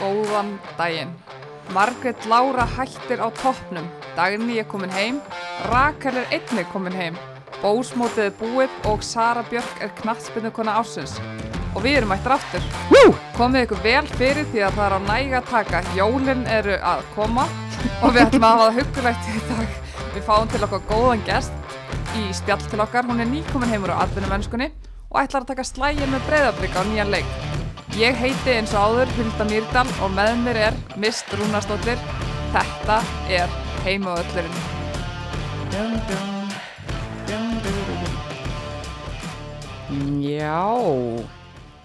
Góðan daginn. Margrét Lára hættir á toppnum. Dagný er komin heim. Rakel er einnig komin heim. Bósmótið er búið og Sara Björk er knattspinnukona ársins. Og við erum mættir aftur. Woo! Komið ykkur vel fyrir því að það er á næga að taka. Jólin eru að koma og við ætlum að hafa það huggurætt í dag. Við fáum til okkar góðan gest í spjall til okkar. Hún er nýkomin heimur á atvinnumennskunni og ætlar að taka slægin með breyðabrika á nýjan leik. Ég heiti eins og áður Hulda Mýrdal og með mér er Mist Rúnastóttir. Þetta er dum, dum, dum. Já,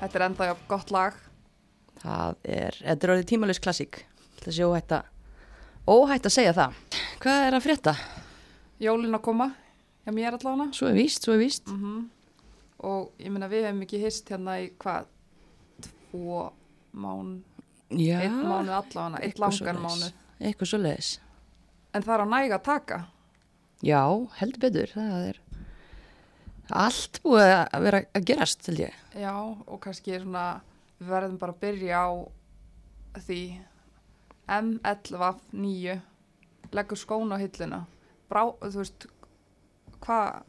Þetta er enda gott lag. það er, þetta er orðið tímalus klassík. Það sé óhætt að, óhætt að segja það. Hvað er að frétta? Jólin að koma, hjá mér allavega. Svo er víst, svo er víst. Mm Og ég meina við hefum ekki hist hérna í hvað, tvo mán, Já, einn mánuð allavega, eitt langan mánuð. Eitthvað svo leiðis. En það er á næga að taka. Já, heldur betur, það er allt búið að vera að gerast, held ég. Já, og kannski svona, við verðum bara að byrja á því M11 leggur skón á hilluna. Brá, þú veist, hvað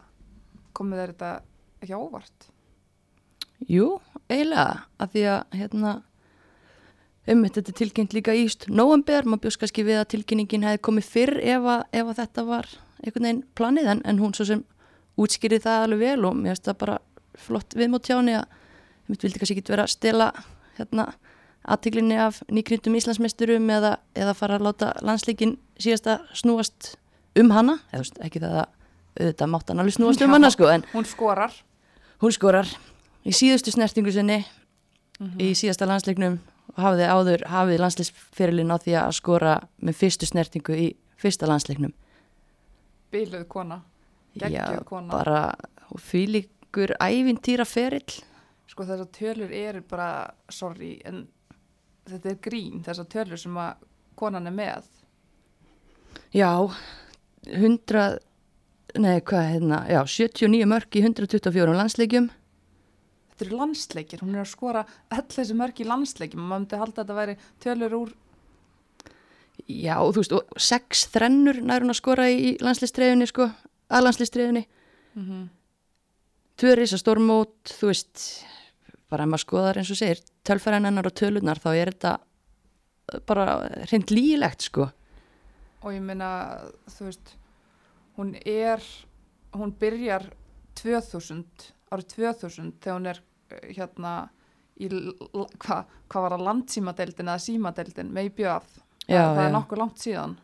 komið þeir þetta ekki á óvart? Jú, eiginlega, að því að hérna, ummitt þetta tilkynnt líka í november, maður bjóst kannski við að tilkynningin hefði komið fyrr ef að, ef að þetta var einhvern veginn planið en, en hún svo sem útskýrið það alveg vel og mér finnst það bara flott viðmót hjá henni að mitt vildi kannski ekki vera að stela hérna aðtiklinni af nýkrindum Íslandsmeisturum eða, eða fara að láta landsleikin síðast að snúast um hana, eða ekki það að auðvitað mátt hann alveg snúast um Já. hana sko en Hún skorar. hún skorar í síðustu snertingu sinni í síðasta landsleiknum hafði áður hafið landsleisferilin á því að skora með fyrstu snertingu í fyrsta landsleiknum Biluð kona. Geggjuð kona. bara og fylíkur ævintýra ferill Sko þessar tölur eru bara, sorry, en þetta er grín, þessar tölur sem að konan er með. já, 100 nei hvað hérna, já 79 mörg í 124 landsleikjum Þetta eru landsleikir, hún er að skora öll þessi mörg í landsleikjum. Og maður myndi halda að þetta væri tölur úr, já, og þú veist, og sex þrennur nær hún að skora í landsleistreifinni sko, að landsleistreifinni tvö risa stórmót, þú veist bara ef maður skoðar eins og segir tölfæran hennar og tölunar þá er þetta bara hreint lígilegt sko. Og ég meina, þú veist, hún er, hún byrjar 2000, árið 2000 þegar hún er eh, hérna í, l- hvað hva var það, landsímadeildin eða símadeildin með bjöð. Það, það er nokkuð langt síðan.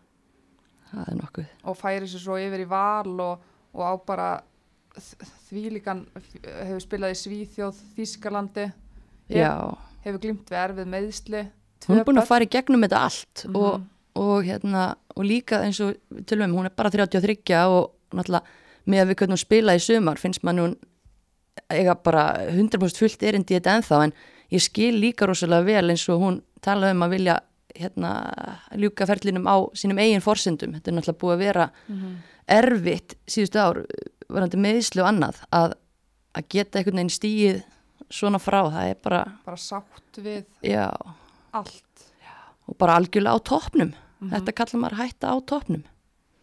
það er nokkuð og færi sér svo yfir í val og, og á bara þvílíkan hefur spilað í Svíþjóð, Þískalandi hefur glimt við erfið meðsli hún er búin að fara í gegnum þetta allt Mhm. og, og hérna og líka eins og til og með hún er bara 33 og náttúrulega með að við hún spila í sumar finnst mann hún eiga bara 100% fullt erindi í þetta ennþá en ég skil líka rosalega vel eins og hún tala um að vilja hérna ljúka ferlinum á sínum eigin forsendum, þetta er náttúrulega búið að vera Mhm. erfitt síðustu ár varandi meðislu og annað að, að geta einhvern veginn stíið svona frá, það er bara bara sátt við já, allt. Og bara algjörlega á toppnum. Mhm. þetta kallar maður hætta á toppnum.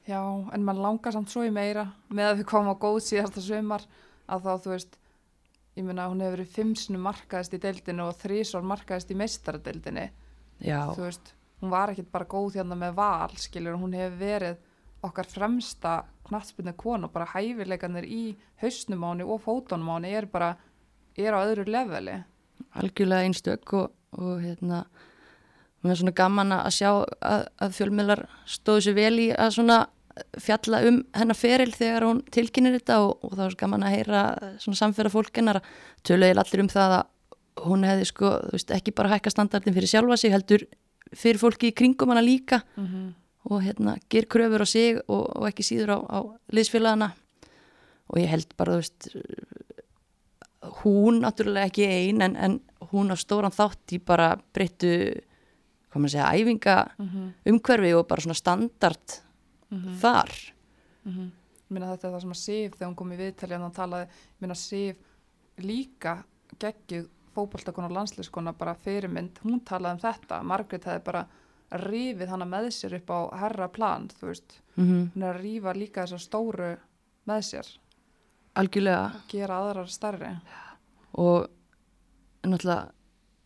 Já, en mann langar samt svo í meira. Með að við komum á góð síðasta sumar að þá, þú veist ég meina, hún hefur verið fimmsinu markaðist í deildinu og þrísvar markaðist í meistaradeildinni. Já, þú veist, hún var ekkit bara góð hérna með val, skilur, hún hefur verið okkar fremsta knattspinni konu og bara hæfileikanir í hausnum á henni og henni er bara, er á öðru leveli. Algjörlega einstök og, og hérna mér er svona gaman að sjá að, að fjölmiðlar stóðu sér vel í að svona fjalla um hennar feril þegar hún tilkynir þetta og, og það var svo gaman að heyra svona samfæra fólkennar að töluðið allir um það að hún hefði sko, þú veist, ekki bara hækka standardin fyrir sjálfa sig heldur fyrir fólki í kringum hana líka mm -hmm. og hérna ger kröfur á sig og, og ekki síður á, á liðsfélagana og ég held bara, þú veist hún náttúrulega ekki ein en, en hún á stóran þátt í bara breyttu hvað maður segja, æfinga umhverfi og bara svona standard þar. Ég meina þetta er það sem að Sif þegar hún kom í viðtali og hann talaði, ég meina Sif líka geggjuð fótboltakona og landslískona bara fyrirmynd, hún talaði um þetta Margrét hefði bara rífið hana með sér upp á herra plan þú veist, mm hún er að rífa líka þessar stóru með sér. Algjörlega. Gera aðrar starri og náttúrulega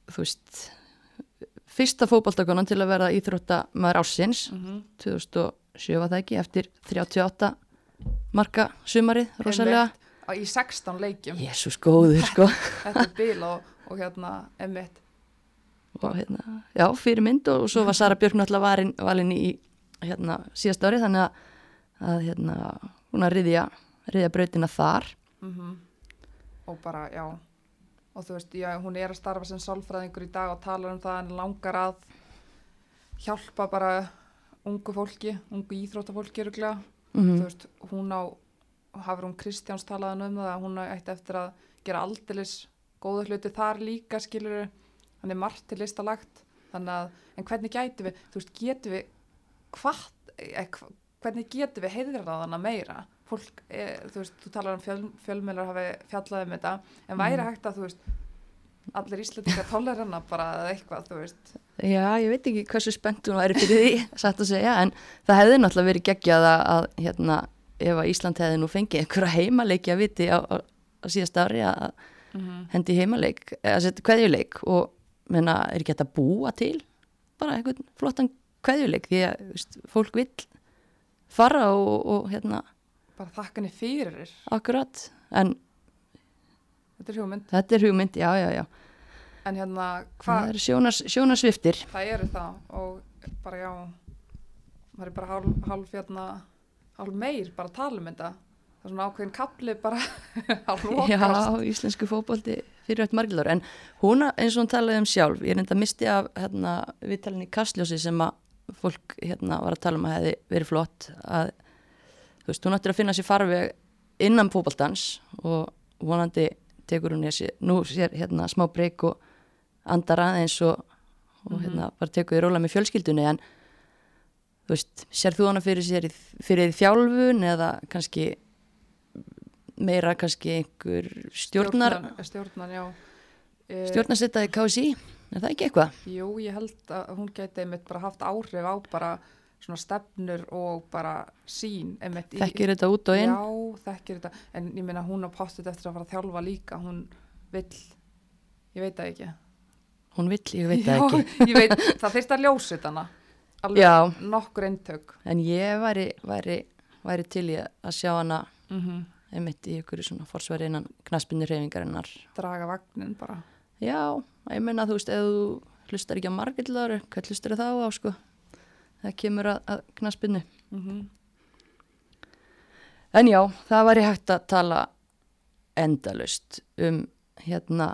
þú veist fyrsta fótboltakonan til að vera íþróttamæður ásins mm -hmm. 2007 var það ekki eftir 38 marka sumarið rosalega. Í 16 leikjum. Jésús góður sko. Þetta er bíl og, og hérna emitt og hérna, já, fyrir mynd og, og svo var Sara Björk náttúrulega varin, valin í hérna síðast ári þannig að, að hérna, hún að riðja riðja brautina þar. Mm og bara, já. Og þú veist, já, hún er að starfa sem sálfræðingur í dag og talar um það en langar að hjálpa bara ungu fólki, ungu íþróttafólki öruglega, mm þú veist, hún á hafur hún Kristjáns talaðan um það að hún ætti eftir að gera aldilis góða hluti þar líka skilur hann er margt til listalagt þannig að, en hvernig gæti við þú veist, getum við hvað, eh, hvernig getum við heiðraðana meira? Fólk, eh, þú veist, þú talar um fjöl, fjölmjölar hafi fjallað um þetta. En væri hægt að, þú veist allir íslendingar tolerana bara eða eitthvað, þú veist. Já, ég veit ekki hversu spennt hún væri fyrir því, satt að segja, en það hefði náttúrulega verið geggjað að, að hérna, ef að Ísland hefði nú fengið einhverja heimaleiki að viti á, á, á síðast ári að hendi heimaleik, eða setja kveðjuleik og menna, er ekki að búa til bara einhvern flottan kveðjuleik því að veist, fólk vill fara og, og hérna, bara þakka henni fyrir. Akkurat, en þetta er hugmynd, þetta er hugmynd, já, já, já, en hérna það hvað, eru sjónas, sjónasviftir, það eru það og bara já maður er bara hálf, hálf hérna hálf meir bara að tala um þetta. Það er svona ákveðin kapli bara að lokast. Já, íslensku fótbolti fyrir eitt margilur, en hún eins og hún talaði um sjálf, ég er enda misti af hérna, viðtalinn í Kastljósi sem að fólk hérna var að tala um að hefði verið flott að þú veist, hún ættir að finna sér farveg innan fótboltans og vonandi tekur hún þessi, nú sér hérna smá breyk og andar aðeins og, og Mhm. hérna bara tekur því róla með fjölskyldunni en þú veist, sér þú hana fyrir sér í, fyrir þjálfun eða kannski meira kannski einhver stjórnar stjórnar, já Eh, stjórnarsetta í KSI, er það ekki eitthvað? Jú, ég held að hún geti einmitt bara haft áhrif á bara svona stefnur og bara sín Þekkir þetta út og inn? Já, þekkir þetta, en ég meina hún á pástið eftir að fara að þjálfa líka, hún vill, ég veit það ekki. Hún vill, ég veit það ekki. Veit, það þyrst að ljósa þetta alveg nokkur eintök. en ég væri, væri, væri til í að sjá hana Mm einmitt í ykkur svona forsværi innan knaspinni reyfingarinnar. Draga vagnin bara. Já, ég meina þú veist, ef þú hlustar ekki á margillar, hvað hlustar þá á sko? Það kemur að, að knaspinnu. Mm En já, það væri hægt að tala endalust um hérna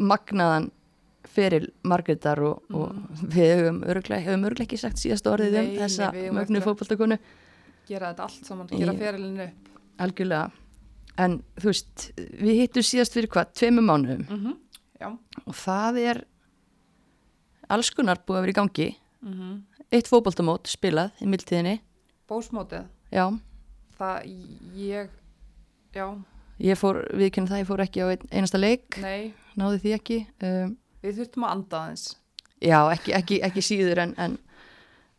magnaðan fyrir Margreðar og, og við höfum örglega ekki sagt síðast orðið um þessa mögnu fótboltakonu. Gera þetta allt saman, gera Ég- ferilinu upp. algjörlega. En þú veist, við hittum síðast fyrir hvað, tveimur mánuðum. Mm Já. og það er alls konar búið að vera í gangi Mm eitt fótboltamót spilað í mildtíðinni Bósmótið, já, það ég, já, ég fór, við kynum það, ég fór ekki á ein, einasta leik, nei, náði því ekki um, við þurftum að anda aðeins. Já, ekki, ekki, ekki síður en, en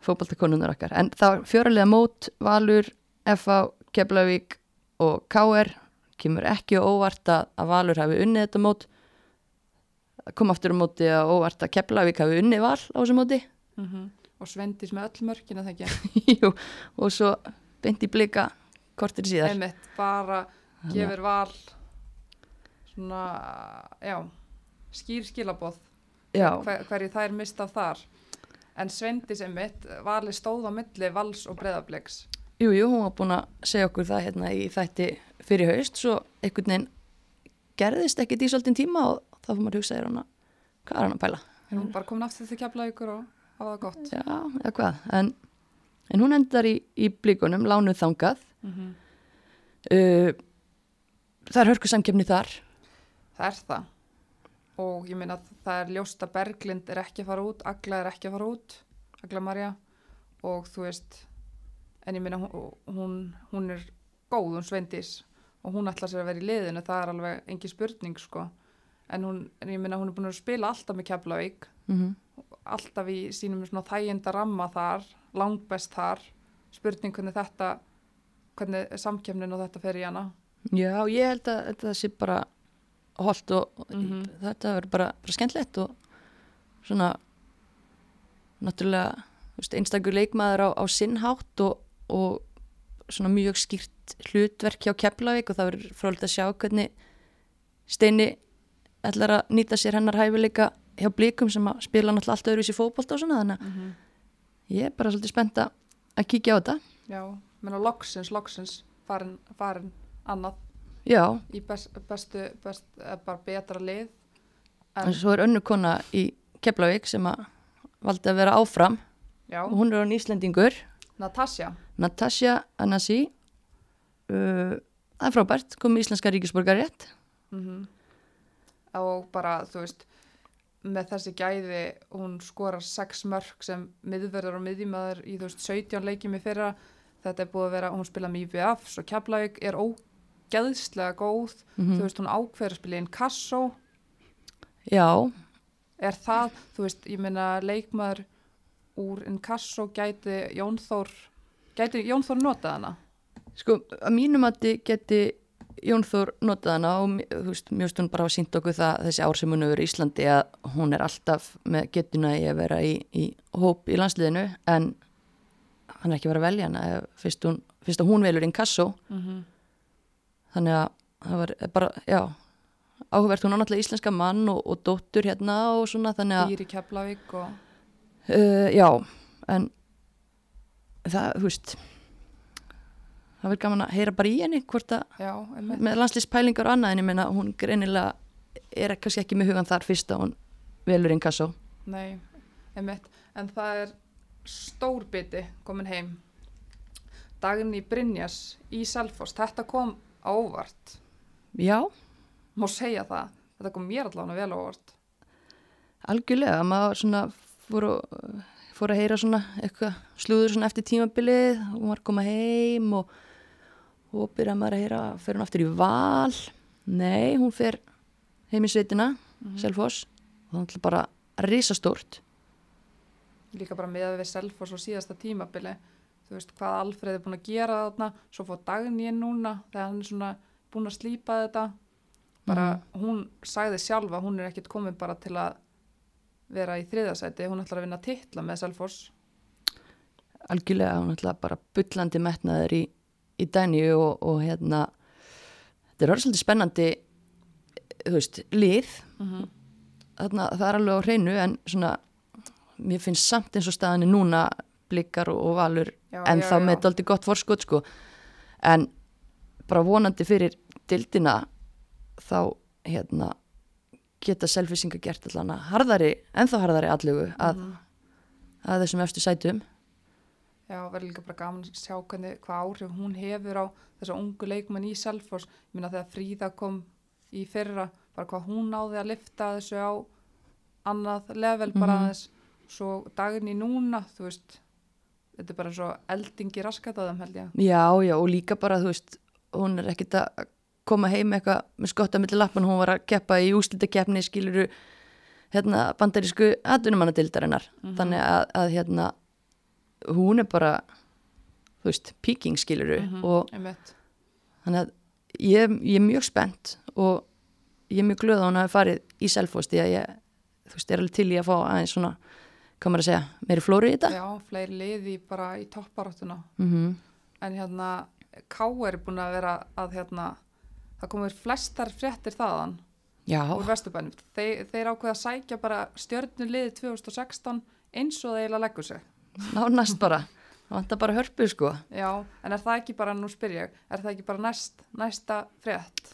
fótboltakonunar okkar. En það var fjöralega mót, Valur, FA, Keflavík og KR. Kemur ekki á óvart að, að Valur hafi unnið þetta mót. Kom aftur á móti að óvart að Keflavík hafi unnið val á þessu móti. Mm Og svendis með öll mörkina það ekki. Jú, og svo beint í blika kortir síðar. Einmitt, bara gefur val svona, já, skýr skilaboð hver, hverju þær mista þar. En Svendis einmitt, vali stóð á milli vals og breðabliks. jú, jú, hún var búin að segja okkur það hérna í þætti fyrir haust, svo einhvern veginn gerðist ekkit í svolítinn tíma og þá fyrir maður að hugsa þér hana, hvað er hann að pæla? Hún bara komin aftur til kefla ykkur og það gott. Já, eða hvað, en, en hún endar í, í blíkunum, lánuð þangað. Mm Uh, það er hörku samkefni þar. Það er það. Og ég meina að það er ljóst að Berglind er ekki að fara út, Agla er ekki að fara út, Agla Marja. Og þú veist, en ég hún, hún, hún er góð, hún Svendis. Og hún ætlar sér að vera í liðinu, það er alveg engi spurning sko. en hún, en ég minna hún er búin að spila alltaf með Keflavík mm alltaf í sínum svona þæginda ramma þar, langbest þar spurning hvernig þetta hvernig samkefnin og þetta fer í hana Já, ég held að þetta sé bara holdt og Mhm. þetta verður bara, bara skemmtlegt og svona náttúrulega einstakur leikmaður á, á sinnhátt og, og svona mjög skýrt hlutverk hjá Keflavík og það verður frólægt að sjá hvernig Steini ætlar að nýta sér hennar hæfileika hjá blíkum sem spila náttúrulega allt öðruvísi fótbolt og svona þannig að ég er bara svolítið spennt að kíkja á þetta. Já, menna loksins, loksins farin, farin annað. Já, í best, bestu, best, bara betra lið. En en, svo er önnu kona í Keflavík sem að valdi að vera áfram. Já, og hún er án Íslendingur. Natasja. Natasja Anasi. Uh, það er frábært, kom Íslenska ríkisborgar rétt mm og bara, þú veist með þessi gæði, hún skorar sex mörg sem miðverðar og miðjumæður í þú veist 17 leikjum í fyrra. Þetta er búið að vera, hún spila með IBF svo Keflavík er ógeðslega góð, Mhm. þú veist hún ákveður að spila inn Kassó, Já, er það, þú veist ég meina leikmaður úr inn Kassó gæti Jón Þór gæti Jón Þór notað hana? Sko, að mínum að þið geti Jón Þór notað hana og veist, mjög stund bara að sínt okkur það þessi ár sem hún hefur í Íslandi að hún er alltaf með getuna í að vera í, í hóp í landsliðinu en hann er ekki verið að velja hana fyrst, hún, fyrst að hún velur inn kassó mm -hmm. þannig að það var bara, já áhugvert, hún á náttúrulega íslenska mann og, og dóttur hérna og svona þannig að Dýri Keflavík og uh, já, en það, þú veist það verður gaman að heyra bara í henni hvort að já, með landslýspælingar og annað en ég meina hún greinilega er kannski ekki með hugan þar fyrst að hún velur inn kassó Nei, einmitt. En það er stór biti komin heim. Dagný Brynjas í Selfoss. Þetta kom á óvart. já, Má segja það. Þetta kom mér allavega vel á óvart. algjörlega maður svona fór að, fór að heyra svona eitthvað slúður svona eftir tímabilið og var að koma heim og, og byrjaði maður að heyra fer hún aftur í val nei, hún fer heim í sveitina Selfoss og það er bara risastórt Líka bara með við Selfoss og síðasta tímabili. Þú veist hvað Alfreð er búin að gera þarna. Svo fór Dagný inn núna þegar hann er svona búin að slípa þetta. Bara hún sagði sjálfa, hún er ekkit komin bara til að vera í þriðasæti. Hún ætlar að vinna titla með Selfoss. algjörlega hún ætla bara bullandi metnaður í, í dæni og, og hérna þetta er orðið svolítið spennandi þú veist, lið. Mm þarna, það er alveg á hreinu en svona, mér finnst samt eins og staðinni núna blikar og, valur Já, en já, þá með þetta aldrei gott forskot sko. En bara vonandi fyrir dildina þá hérna geta selfisinga gert allan að harðari, ennþá harðari allugu að, Mhm. að þessum eftir sætum Já, verður líka bara gaman að sjá hvernig, hvað áhrif hún hefur á þessa ungu leikmenn í Selfoss. Ég minna þegar Fríða kom í fyrra, bara hvað hún náði að lifta þessu á annað level bara Mhm. aðeins. Svo daginn í núna, þú veist, þetta er bara svo eldingi raskat að þeim held ég. Já, já, og líka bara, þú veist, hún er ekkit að koma heim eitthvað með skotta milli lappan, hún var að keppa í úslitakeppni, skiluru, hérna, bandarísku atvinnumannadildarinnar. Mhm. Þannig að, að, hérna, hún er bara, þú veist, píking, skiluru, Mhm, og Einmitt. þannig að ég, ég er mjög spennt og ég er mjög glöð að hún hafi farið í Selfoss því að ég, þú veist, er alveg til í að fá aðeins svona, hvað maður að segja, meiri flóru í þetta. Já, fleiri liði bara í topparáttuna. Mm En hérna, K er búin að vera að hérna, það komur flestar fréttir þaðan. Já, úr Vesturbænum. Þeir, þeir ákveða að sækja bara stjörnuliði 2016 eins og þeir eiginlega leggur sig. Nánast bara, það vantar bara hörpu, sko. Já, en er það ekki bara, nú spyr ég, er það ekki bara næst, næsta frétt?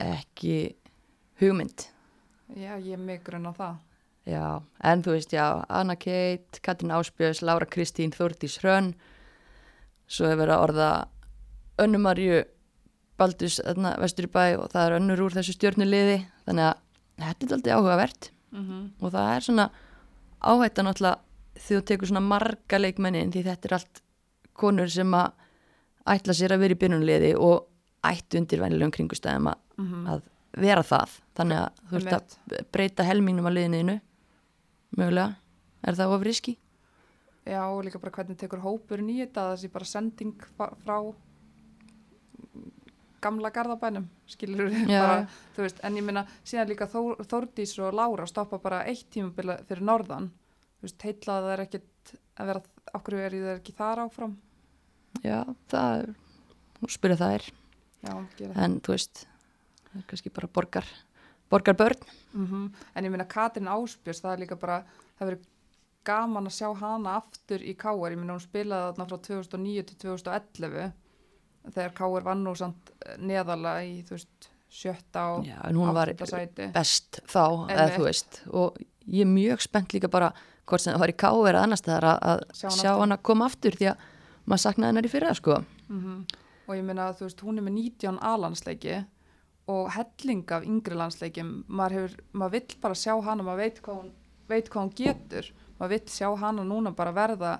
ekki hugmynd Já, ég er mig grunn á það. já, en þú veist, já, Anna Kate Katrin Áspjörs, Lára Kristín Þórdís Hrönn svo hefur að orða önnumarju Baldus, þarna, vestur í bæ og það er önnur úr þessu stjórnuliði þannig að þetta er aldrei áhugavert Mm og það er svona áhætta náttúrulega því þú tekur svona marga leikmennin því þetta er allt konur sem að ætla sér að vera í byrjunliði og ættu undir venjulegum kringustæðum að, -hmm. að vera það. Þannig að þú ert að breyta helmingnum að liðinu mögulega, er það of riski? Já, og líka bara hvernig tekur hópur í þetta, þessi bara sending frá gamla garðabænum, skilur við bara, þú veist, en ég minna síðan líka Þór, Þórdís og Lára stoppa bara eitt tímabila fyrir norðan heitlaði það er ekkit að vera, okkur er það ekki þar áfram? Já, það er, nú spyrja það er Já, en þú veist, það er kannski bara borgar borgar börn. Mm En ég minna Katrin Áspjörs, það er líka bara, það verið gaman að sjá hana aftur í Káar, ég minna hún spilaði þarna frá 2009 til 2011 þegar Káar vann nú samt eh, neðarlega í, þú veist, sjötta og Já, en hún var sæti. best þá, eða þú veist. Og ég er mjög spennt líka bara hvort sem það var í ká eða annars staðar að, að Sjá sjá aftur. hana koma aftur því að maður saknaði hennar í fyrra sko Mm Og ég minna að þú veist, hún er með 19 A-landsleiki og helling af yngri landsleikim, maður hefur, maður vill bara sjá hana, maður veit hvað hún, veit hvað hún getur, maður vill sjá hana núna bara verða,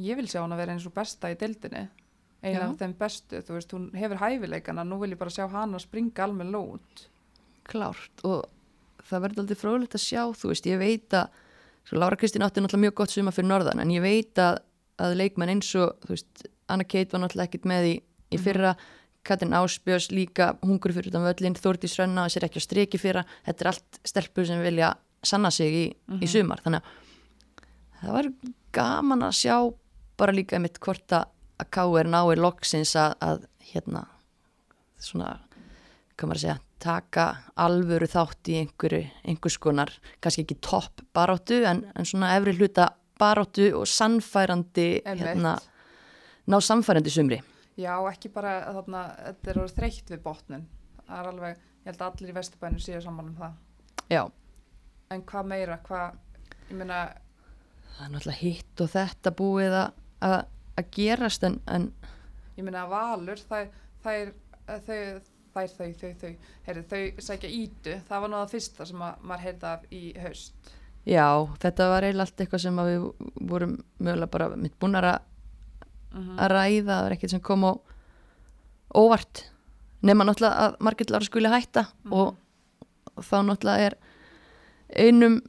ég vil sjá hana vera eins og besta í deildinni, eina Já. af þeim bestu, þú veist, hún hefur hæfileikana, nú vil ég bara sjá hana springa almenn út. klárt og það verður aldrei fróðilegt að sjá þú veist, ég veit að svo Lára Kristín átti náttúrulega mjög gott suma fyrir norðan en ég veit að, að leikmenn eins og veist, Anna Kate var náttúrulega ekkit með í, í fyrra, Katrin Áspjörs líka hungur fyrir utan völlin, Þórdís Rönna sér ekki að streki fyrra, þetta er allt stelpur sem vilja sanna sig í, í sumar. Þannig að það var gaman að sjá bara líka einmitt hvort að, K.R. nái loksins að, að hérna svona, hvað maður að segja taka alvöru þátt í einhverju, einhvers konar, kannski ekki topp baráttu en, en svona efri hluta baráttu og sannfærandi hérna, ná sannfærandi sumri. Já, ekki bara þarna, þetta er orðið þreytt við botnin, það er alveg, ég held að allir í vesturbænum séu saman um það. já, En hvað meira, hvað, ég meina, það er náttúrulega hitt og þetta búið að, gerast en, en ég meina að valur, þær, þær, þau, þær, þau, þau, þau, heyrðu, þau sækja ítu, það var það fyrsta sem að, maður heyrði af í haust. já, þetta var eiginlega allt eitthvað sem við vorum mögulega bara mitt búnar að Mm að ræða, það var ekkert sem kom á óvart nema náttúrulega að Margrét Lára skuli hætta og, og þá náttúrulega er einum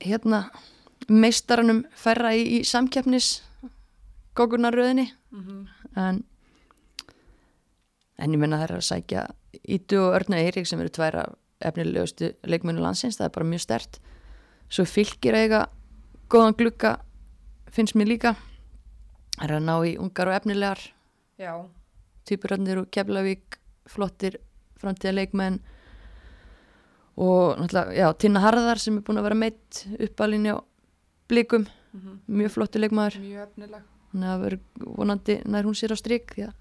hérna meistaranum færra í, í samkeppnis gókunaröðinni en en ég menna það er að sækja Ítu og Örnu Eirík sem eru tværa efnilegustu leikmennu landsins, það er bara mjög stert svo fylgir eiga góðan glugga finnst mér líka. Það er að ná í ungar og efnilegar Já, týpuröndir og Keflavík flottir framtíða leikmenn og náttúrulega, já, Tinna Harðar sem er búin að vera meitt uppalinn á blikum, mhm, mjög flottir leikmaður. Mjög efnileg. þannig að vera vonandi nær hún sér á strik því að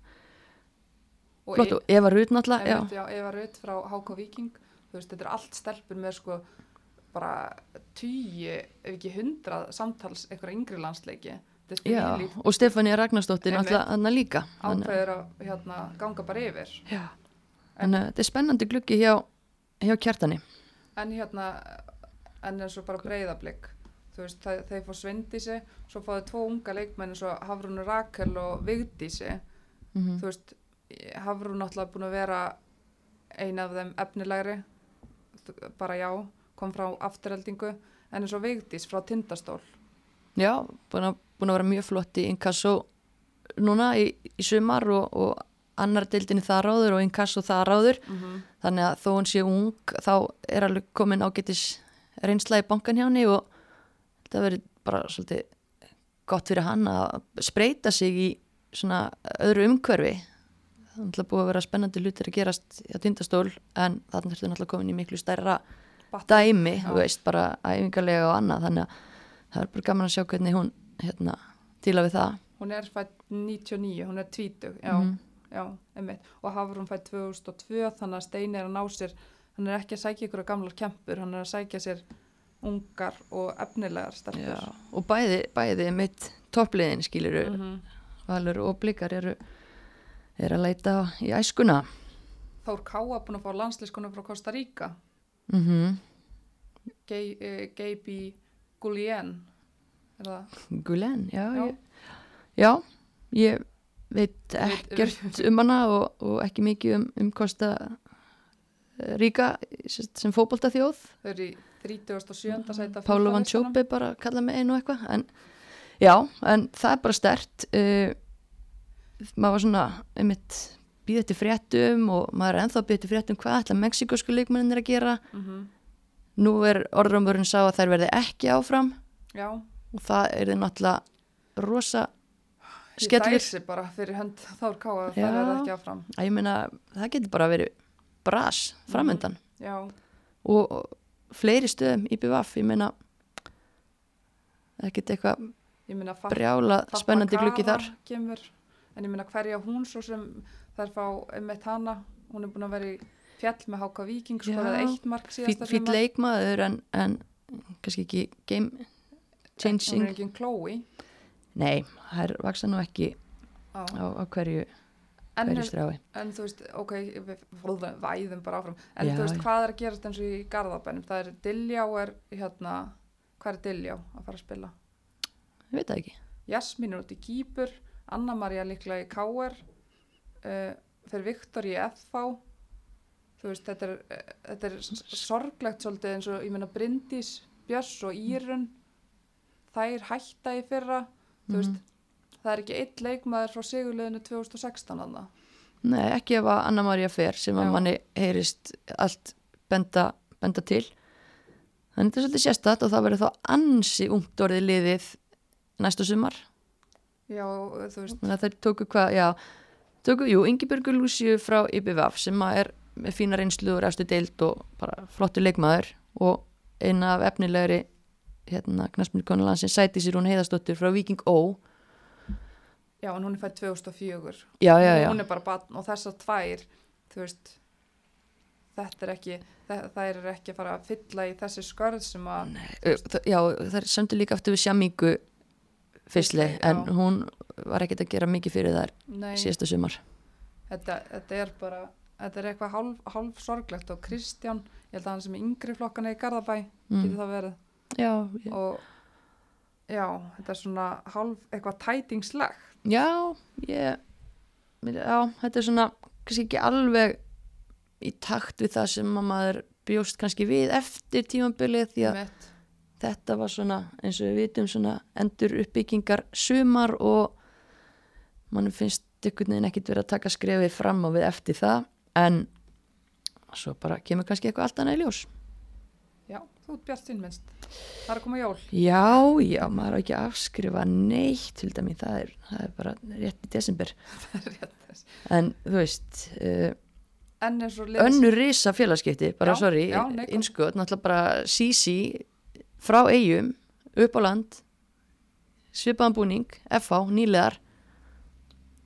flott. Og Eva Rut náttúrulega, já, Einmitt, já, Eva Rutt frá HK Viking þú veist, þetta er allt stelpur með sko bara tíu ef ekki hundrað samtals einhverja yngri landsleiki. Já og Stefania Ragnarsdóttir Einmitt. náttúrulega hann líka. Ákveður að hérna, ganga bara yfir. Já. þannig að þetta er spennandi gluggi hjá, hjá kjartani. En hérna en eins og bara breyðablик þú veist, það, þeir fá Svindísi svo þeir tvo unga leikmenn eins og Hafrún Rakel og Vigdísi. Mm þú veist, Hafrún náttúrulega búin að vera ein af þeim efnilegri bara já, kom frá afturheldingu en eins og Vigdís frá Tindastól. Já, búin að, búin að vera mjög flott í inkasso núna í, í sumar og, og annar deildinni það ráður og inkasso það ráður mm -hmm. þannig að þó hún sé ung þá er alveg komin ágætis reynsla í bankan hjá henni og þetta verður bara svolítið gott fyrir hann að spreita sig í svona öðru umhverfi það er náttúrulega búið að vera spennandi hlutir að gerast á tindastól en þarna ertu náttúrulega komin í miklu stærra dæmi, Já. þú veist, bara æfingarlega og annað, þannig að það er bara gaman að sjá hvernig hún hérna, tíla við það hún er fætt 99, hún er 20 já, Mhm. já, einmitt og Hafrún fætt 2002 þannig að Steini er að ná sér hann er ekki að sækja ykkur gamlar kempur hann er að sækja sér ungar og efnilegar stelpur Já, og bæði, bæði mitt toppliðin skiluru, Mhm. valur og blikar eru, eru að leita í æskuna Þór Káa búin að fá landslískonu frá Costa Rica mm Gay, uh, Gaby Gullien er það? Gulen, já, Já. Ég, já ég veit ekkert um hana og, og ekki mikið um, um Kosta eh, ríka sem, fótbolta þjóð Þau eru í 37. sæta Pálu Van Tjópi bara kalla mig einu eitthvað en já, en það er bara stert uh, maður var svona einmitt býðið til fréttum og maður er ennþá býðið til fréttum hvað ætla mexikosku leikmennin er að gera. Mm -hmm. nú er orðrumurinn sá að þær verði ekki áfram. Já, og það er þið náttúrulega rosa skellur. dæsi bara fyrir hönd Þór Káa að það verði ekki áfram. Að ég meina það getur bara verið bras framöndan Já, og, og fleiri stöðum í BVF, ég meina það getur eitthvað brjála spennandi gluggi þar. Kemur, en ég minna hverja hún svo sem þær fá einmitt hana? Hún er búin að vera í fjall með Háka Víking Já. skoraði eitt mark síðasta sumar. leikmaður en, en kannski ekki game hún changing er ekki en klói nei, er vaksa nú ekki á. á, hverju, en, en þú veist, ok við væðum bara áfram. En Já, þú veist hvað er að gerast eins og í Garðabænum? Það er Diljá er hérna hvað er Diljá að fara að spila? Ég veit það ekki. Jasmín er út í Kýpur Anna María líklega í Káer uh, fyrir Viktor í FH þú veist þetta er, uh, þetta er sorglegt svolítið eins og ég meina Bryndís, Björs og Írun þær hætta í fyrra. Þú veist, það er ekki eitt leikmaður frá sigurliðinu 2016 anna nei, ekki ef að Anna-Maria fer sem að Já. manni heyrist allt benda, benda til. Þannig þetta er svolítið sérstætt og það verður þá ansi ungt orðið liðið næsta sumar já, þú veist, þannig að þær tóku hvað, já tóku, jú, Ingibjörgur Lúsiu frá IBVF sem er með fína reynslu og ræstu deild og bara flottu leikmaður og eina af efnilegri hérna, knaspmyrkonu sem sæti sér hún heiðastóttur frá Viking Ó. Já, en hún er fætt 2004 já, já, já, hún er bara batn og þessar tvær þú veist þetta er ekki, það, það er ekki að fara að fylla í þessi skörð sem að þa- já það er söndu líka aftur við Sjamingu fyrstli, Fyrstli, en já. hún var ekkert að gera mikið fyrir þær nei, síðasta sumar þetta, þetta er bara þetta er eitthvað hálf, hálf sorglegt og Kristján, ég held að hann sem er yngri flokkana í Garðabæ, getur mm. það verið já, já, og já, þetta er svona hálf eitthvað tætingslegt já, ég, já þetta er svona kannski ekki alveg í takt við það sem að maður bjóst kannski við eftir tímabilið því að Einmitt. Þetta var svona eins og við vitum svona endur uppbyggingar sumar og mann finnst einhvern veginn ekkit verið að taka skrefið fram á við eftir það en svo bara kemur kannski eitthvað allt annað í ljós. Já, þú ert bjart minnst það er að koma jól. Já, já, maður á ekki að afskrifa neitt til dæmi, það er, það er bara rétt í desember. Er en þú veist uh, og önnur risa félagskipti, bara Já, sorry innskot, náttúrulega bara Sisi frá eigum upp á land svipaðan búning, FH, nýlegar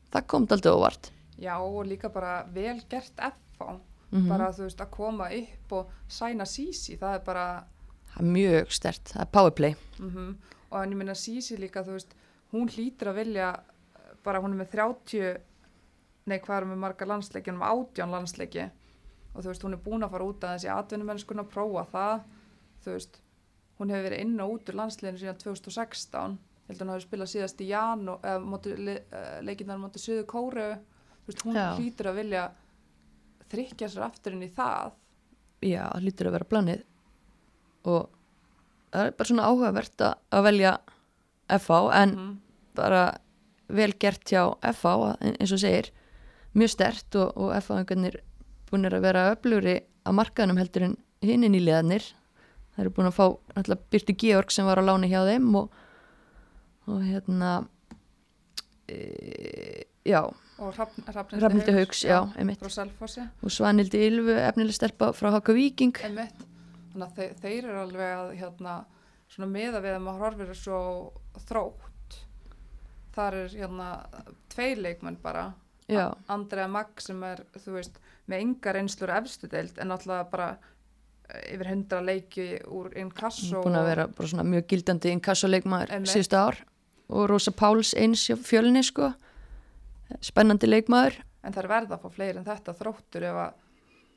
það kom aldrei óvart. Já, og líka bara vel gert FH mm bara þú veist að koma upp og sæna Sisi, það er bara það er mjög stert, það er powerplay mm og en ég minna Sisi líka þú veist, hún hlýtur að vilja bara hún er með 30 nei hvað er með marga landsleiki hún er með 18 landsleiki. Og þú veist hún er búin að fara út að þessi atvinnumennskuna að prófa það þú veist, hún hefur verið inn og út úr landsleginu síðan 2016 ég held að hún hafi spilað síðast í jan og le, leikinnar móti Suðu Kóru hún Já. hlýtur að vilja þrykja sér aftur inn í það. Já, það lítur að vera planið. Og það er bara svona áhugavert að, að velja FH en mm. bara vel gert hjá FH að- eins og segir. Mjög stert og, og FH-engarnir búinir að vera öflugri á markaðunum heldur en hinnin í liðanir það eru búin að fá náttúrulega Byrti Georg sem var á láni hjá þeim og, og hérna e, já, og Rafnildi Selfossi og Svanildi Ylfu, efnileg stelpa frá Haka Einmitt. Þannig að þeir, þeir eru alveg að hérna, svona meða við að maður horfir svo þrótt. Þar er hérna tveir leikmenn bara. Andrea Magg sem er, þú veist, með engar einslur efstu deild en alltaf bara yfir hundra leiki úr inkasso. búin að vera bara svona mjög gildandi inkassoleikmaður síðustu ár og Rosa Páls eins fjölni sko spennandi leikmaður En það er verða að fá fleiri en þetta þróttur ef að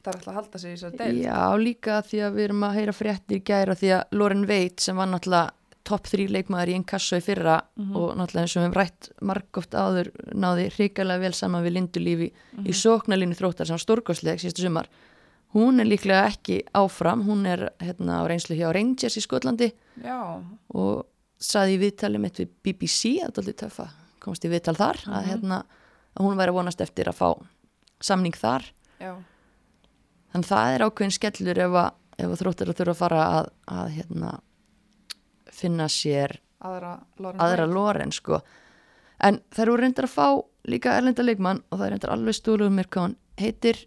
það er alltaf að halda sig í þessar deild. Já, líka því að við erum að heyra fréttir gæra því að Loren Veit sem var náttúrulega topp þrý leikmaður í Inkasso í fyrra Mhm. og náttúrulega eins og við hefum rætt margóft áður náði hrikalega vel saman við Lindulífi Mhm. í sóknarlínu þróttar sem var stórkostleg síðustu sumar hún er líklega ekki áfram hún er hérna á reynslu hjá Rangers í Skotlandi. Já, og saði í viðtali mitt við BBC að þetta er töffa, komst í viðtal þar að, hérna, að hún væri vonast eftir að fá samning þar. Já, þannig það er ákveðin skellur ef að, að þróttir að þurfa að fara að, að hérna, finna sér aðra loren sko. En þær eru reyndar að fá líka erlenda leikmann og það er reyndar alveg stúluð mér hvað hann heitir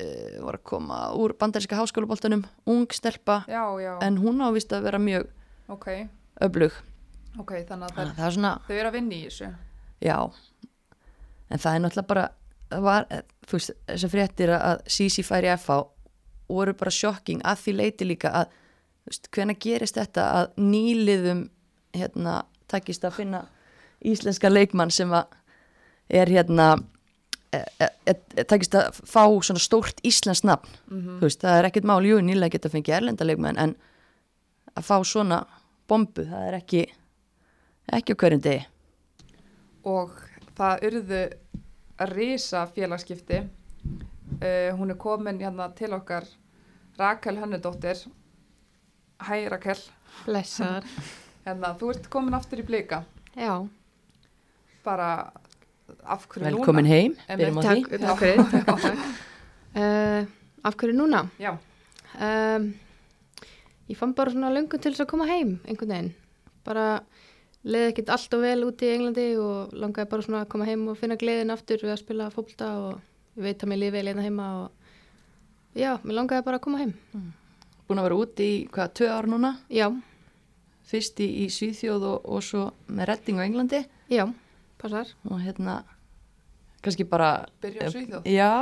uh, var að koma úr bandaríska háskólaboltanum ung stelpa Já, já, en hún ávist að vera mjög ok, öflug. Ok, þannig að þannig að er svona, þau eru að vinna í þessu. já. En það er náttúrulega bara var, eh, þú veist, þessar fréttir að Sisi færi FH voru bara sjokking að því leiti líka að veist, hvenær gerist þetta að nýliðum hérna takist að finna íslenska leikmann sem að er hérna takist að fá svona stórt íslensk nafn. Mhm. þú veist, það er ekkert mál, jú, nýlega geta fengið erlenda leikmann en að fá svona bombu, það er ekki ekki á hverjum degi. Og það urðu að risa félagskipti uh, hún er komin hérna til okkar Rakel Hönnudóttir. Hæ Rakel. Blessar. hérna, þú ert komin aftur í blika. Já, bara af hverju velkomin heim, Einmitt, byrjum á því. takk, takk fyrir. Takk, takk. Uh, af hverju núna? núna já, Um, ég fann bara svona löngun til þess að koma heim einhvern veginn. Bara leiði ekkert allt og vel úti í Englandi og langaði bara svona að koma heim og finna gleðin aftur við að spila fólkta og ég veit að mér lífi vel hérna heima og já, mér langaði bara að koma heim. búin að vera úti í hvað, tvö ár núna? Já, fyrst í, í Svíþjóð og, og svo með redding á Englandi. Já, passar. og hérna kannski bara Svíþjóð já,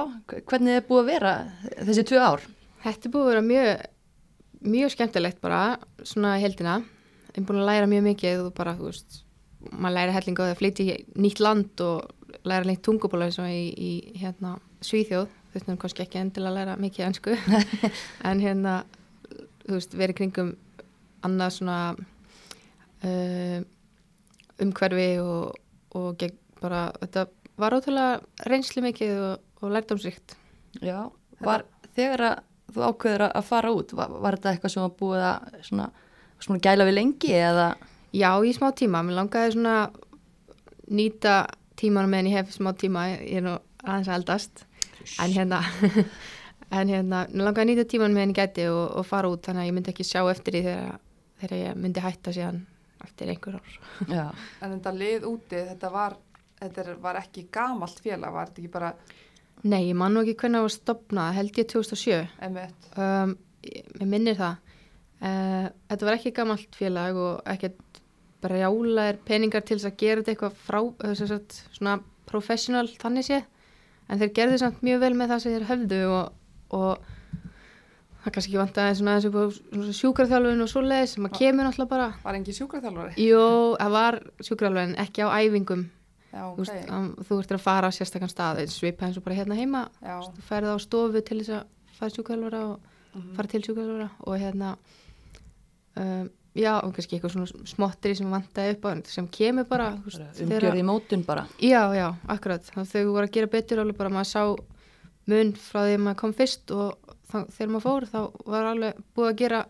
hvernig er búið að vera þessi tvö ár Þetta er búið að vera mjög, mjög skemmtilegt bara, svona heldina. Ég er búin að læra mjög mikið og bara, þú veist, maður læra helling á því að flytja í nýtt land og læra lengt tungubóla eins og í, í hérna, Svíþjóð. Þú veist, kannski ekki endilega læra mikið ennsku. en hérna, þú veist, verið kringum annað svona uh, umhverfi og, og gegn bara, þetta var ótrúlega reynslu mikið og, og lærdomsrikt. já, var þegar að þú ákveður að fara út var, var þetta eitthvað sem var búið að svona, svona gæla við lengi eða Já, í smá tíma. Mér langaði svona nýta tíman meðan ég hef smá tíma. Ég er nú aðeins að eldast. En hérna, en hérna, mér langaði að nýta tíman meðan ég gæti og, og fara út. Þannig að ég myndi ekki sjá eftir því þegar, þegar ég myndi hætta síðan eftir einhver ár. já, en þetta lið úti, þetta var þetta er- var ekki gamalt félag var þetta ekki bara Nei, ég man nú ekki hvernig það var stopnað. Held ég 2007. emitt Um, ég, minnir það. Uh, þetta var ekki gamalt félag og ekkert brjálaðir peningar til þess að gera þetta eitthvað frá, sem sagt, svona professional þannig sé. En þeir gerðu samt mjög vel með það sem þeir höfðu og, og það kannski vantaði svona þessu upp á svona sjúkarþjálfun og svoleiðis sem að kemur náttúrulega bara. var engin sjúkraþjálfari Jó, það var sjúkarþjálfun, ekki á æfingum. já, Þú, ok, veist, um, þú ert að fara á sérstakann stað, svipa eins og bara hérna heima. Þú færið á stofu til þess að fara sjúkarþjálfara og mhm. fara til sjúkrarþjálfara og hérna um, já, og kannski eitthvað svona smottri sem vantaði upp á sem kemur bara, þú þegar- umgjörði mótun bara já, já, akkurat að þau voru að gera betur alveg bara maður sá mun frá því að maður kom fyrst og þegar maður fór þá var alveg búið að gera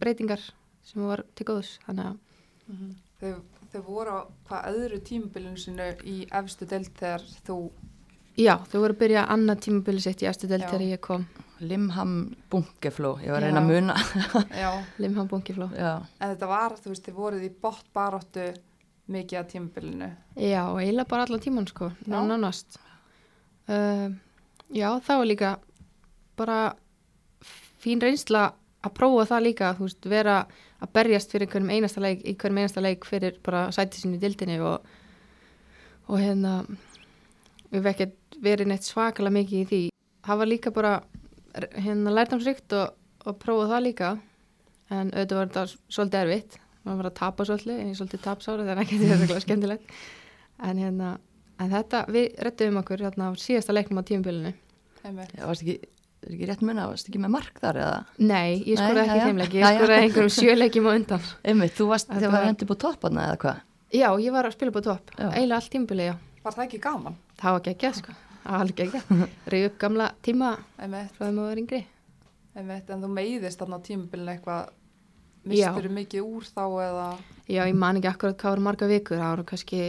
breytingar sem var til góðs þannig að þau, þau voru á hvað öðru tímabilinu sinu í efstu deild þegar þú já, þau voru að byrja annað tímabili sitt í eftir del Já. þegar ég kom. Limham Bunkefló, ég var að reyna að muna. Bunkifló já, en þetta var, þú veist, þið voruð í bott baróttu mikið að tímabilinu. Já, eiginlega bara allan tíman sko, nánast. Uh, já, það var líka bara fín reynsla að prófa það líka, þú veist, vera að berjast fyrir hverjum einasta leik, í hverjum einasta leik fyrir bara sæti sinni í dildinni og, og hérna, við hefum ekkert verið neitt svakalega mikið í því. Það var líka bara hérna lærtamsrikt og, og prófa það líka, en auðvitað var þetta svolítið erfitt maður var að tapa svolítið, en ég er svolítið tapsára þannig að þetta er ekki skemmtilegt en hérna, en þetta, við rettum okkur hérna á síðasta leiknum á tímabilinu Einmitt. já, varst ekki, er ekki rétt munna, varst ekki með mark þar eða? Nei, ég skoraði ekki jæja. þeim leik, ég skoraði einhverjum sjöleikjum á undan. Einmitt, þú varst, þegar var var- hendur búið topparna eða hvað? Já, ég var að spila på topp, eiginlega allt tímabili, já. Var það ekki gaman? það var ekki ekki, sko. Alveg ekki reyðu upp gamla tíma frá þeim að vera yngri. Einmitt, en þú meiðist þarna á tímabilinu eitthvað, mistur mikið úr þá eða, já, ég man ekki akkurat hvað voru marga vikur það voru kannski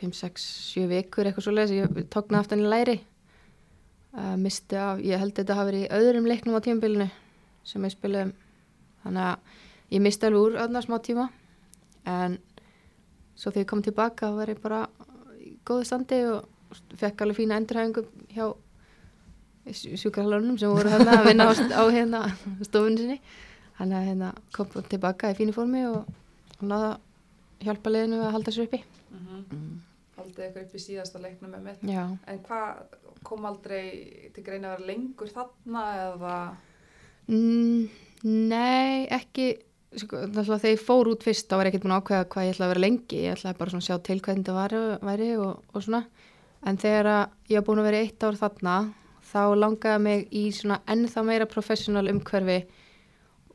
5, 6, 7 vikur eitthvað svo leiðis, ég tókna aftan í læri uh, misti af, ég held þetta hafi verið í öðrum leiknum á tímabilinu sem ég spilaði þannig að ég misti alveg úr öðna smá tíma. En svo þegar ég kom tilbaka þá var ég bara í góðu standi og fekk alveg fína endurhæfingu hjá sjúkrahálunum sem voru hérna að vinna á, hérna stofunni sinni. Þannig að hérna kom tilbaka í fínu formi og, og náða hjálpa liðinu að halda sér uppi. Mm. Haldið eitthvað upp í síðasta leiknum einmitt, Já, en hvað kom aldrei til greina að vera lengur þarna eða, mm, nei, ekki sko, þegar ég fór út fyrst þá var ég ekkert búin að ákveða hvað ég ætlaði að vera lengi. Ég ætlaði bara svona að sjá til hvernig það væri, væri og, og svona, en þegar ég var búin að vera eitt ár þarna þá langaði mig í svona ennþá meira professional umhverfi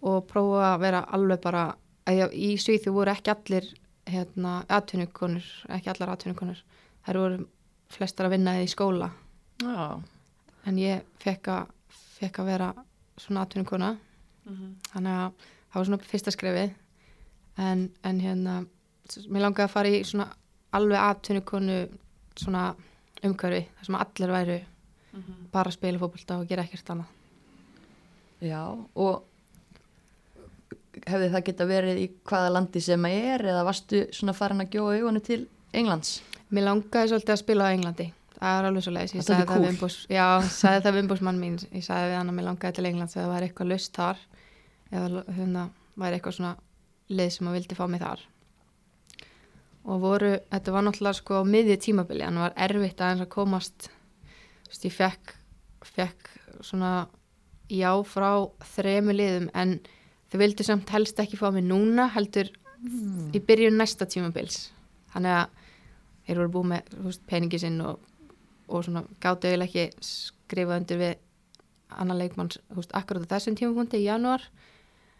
og prófa að vera alveg bara ég, í Svíþu voru ekki allir hérna, atvinnukonur, ekki allar atvinnukonur. Þær voru flestar að vinna í skóla Já, en ég fekk að, fekk að vera svona atvinnukona. Þannig að það var svona fyrsta skrefið. En, en hérna mér langaði að fara í svona alveg atvinnukonu svona umhverfi þar sem allir væru bara að spila fótbolta og gera ekkert annað. Já, og hefði það geta verið í hvaða landi sem að er eða varstu svona farin að gjóða augunni til Englands? Mér langaði svolítið að spila á Englandi það er alveg svo leiðis ég sagði það, cool. umbús, já, sagði það við umbúsmann mín ég sagði við hann að mér langaði til Englands eða það væri eitthvað lust þar eða hérna væri eitthvað svona lið sem að vildi fá mig þar. Og voru, þetta var náttúrulega sko á miðju tímabili, það var erfitt aðeins að komast þú veist, ég fekk fekk svona já frá þremu liðum en þau vildu samt helst ekki fá mig núna heldur í byrjun næsta tímabils. Þannig að þeir voru búið með veist, peningi sinn og, og svona gátu eiginlega ekki skrifa undir við annan leikmann veist, akkurat á þessum tímapunkti í janúar.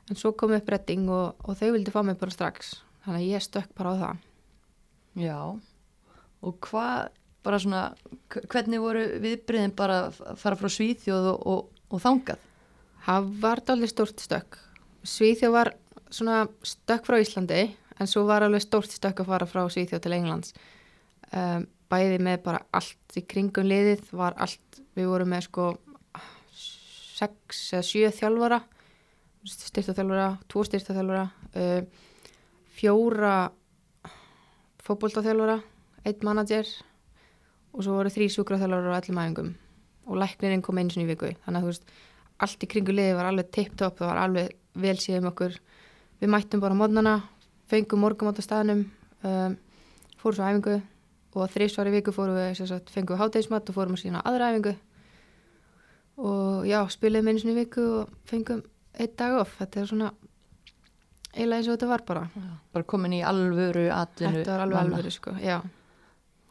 En svo kom upp retting og, og þau vildi fá mig bara strax. Þannig að ég stökk bara á það. Já, og hvað, bara svona, hvernig voru viðbriðin bara að fara frá Svíþjóð og, og, og þangað? það var dálítið stórt stökk. Svíþjóð var svona stökk frá Íslandi en svo var alveg stórt stökk að fara frá Svíþjóð til Englands. Um, bæði með bara allt í kringum liðið var allt, við vorum með sko sex eða sjö þjálfara styrtaþjálfara, tvo styrtaþjálfara uh, fjóra fótboltaþjálfara einn manager og svo voru þrý sjúkraþjálfara á öllum æfingum. Og læknirinn kom einu sinni í viku. Þannig að þú veist, allt í kringu liði var alveg tipp-topp, það var alveg vel síðan okkur. Við mættum bara mótnana fengum morgum á staðnum um, fórum svo æfingu og þrísvar í viku fórum við, sagt, fengum við hátægismat og fórum að sína aðra æfingu. Og já, spiliðum einu sinni í viku og fengum einn dag off, þetta er svona eiginlega eins og þetta var bara. Bara komin í alvöru atvinnu þetta var alveg alveg, sko, já.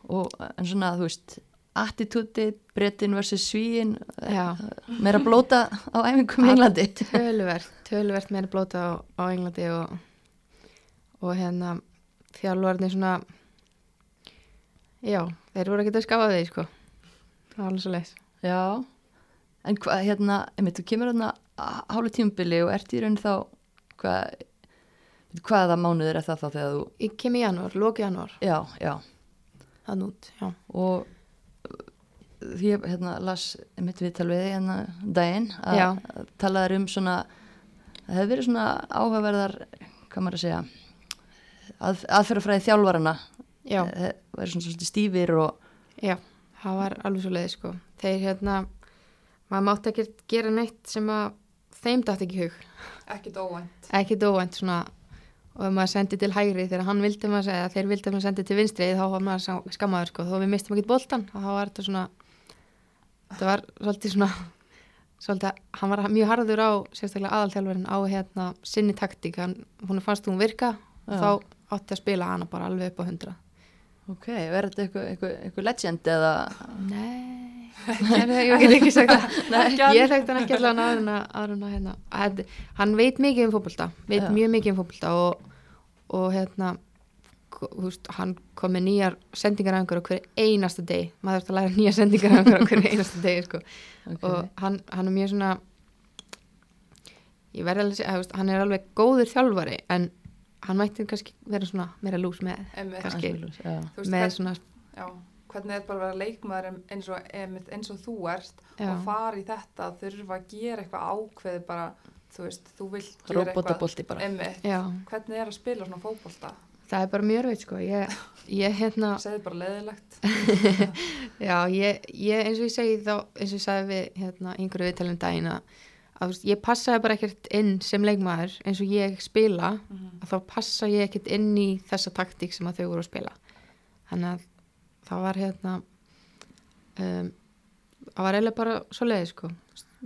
Og en svona, þú veist, attitútið, brettin versus svíin, Já. meira blóta á æfingum í Englandi. töluvert, töluvert meira blóta á, á Englandi og, og hérna þjálfarnir svona já, þeir voru ekki að skafa því sko. Það var alveg svo leis. Já, en hvað, hérna, einmitt, þú kemur hérna hálu tímubili og ert í raun þá, hvað, hvaða mánuður er það þá þegar þú, ég kem í janúar, loki janúar, já, já, það nút já, og því ég hérna las einmitt viðtal við þig hérna daginn að talaðir um svona það hefur verið svona áhugaverðar hvað maður að segja að, aðferðafræði þjálfarana já, Eh, verið svona svolítið stífir og já það var alveg svo leis sko. Þeir hérna, maður mátti ekki gera neitt sem að þeim dætt ekki hug. Ekkit óvænt. ekki dóvænt svona. Og ef maður sendi til hægri þegar hann vildi maður segja þeir vildi maður sendi til vinstri þá var maður skammaður sko. Þó við mistum ekki boltan og þá var þetta svona þetta var svolítið svona svolítið, hann var mjög harður á sérstaklega aðalþjálfurinn á hérna sinni taktík, hann, hún fannst hún virka þá átti að spila hana bara alveg upp á hundra ok, verður þetta eitthvað, eitthvað, eitthvað legend eða Nei, ég get ekki sagt það. Ég þekkti hann ekki allan áður en að, áður en að hérna, að, hann veit mikið um fótbolta veit Já. mjög mikið um fótbolta og, og hérna veist, hann kom með nýjar sendingar af einhverju á hverju einasta deg maður þurft að læra nýjar sendingar af einhverju á hverju einasta deg sko. Ok. og hann, hann er mjög svona ég verði alveg að segja, hann er alveg góður þjálfari en hann mætti kannski vera svona meira lús með Einmitt. kannski. Þú veist, með hvern, svona, já, hvernig er bara að vera leikmaður eins og, eins og þú ert já, og fara í þetta að þurfa að gera eitthvað ákveði bara, þú veist, þú vilt gera eitthvað. Einmitt, já, hvernig er að spila svona fótbolta? Það er bara mjög örveit sko, ég, ég hérna segði bara leðilegt Já, ég, ég eins og ég segi þá, eins og ég sagði við hérna, einhverju viðtalum daginn að, að veist, ég passaði bara ekkert inn sem leikmaður eins og ég spila að þá passa ég ekkert inn í þessa taktík sem að þau voru að spila þannig að það var hérna um, það var eiginlega bara svo leiði sko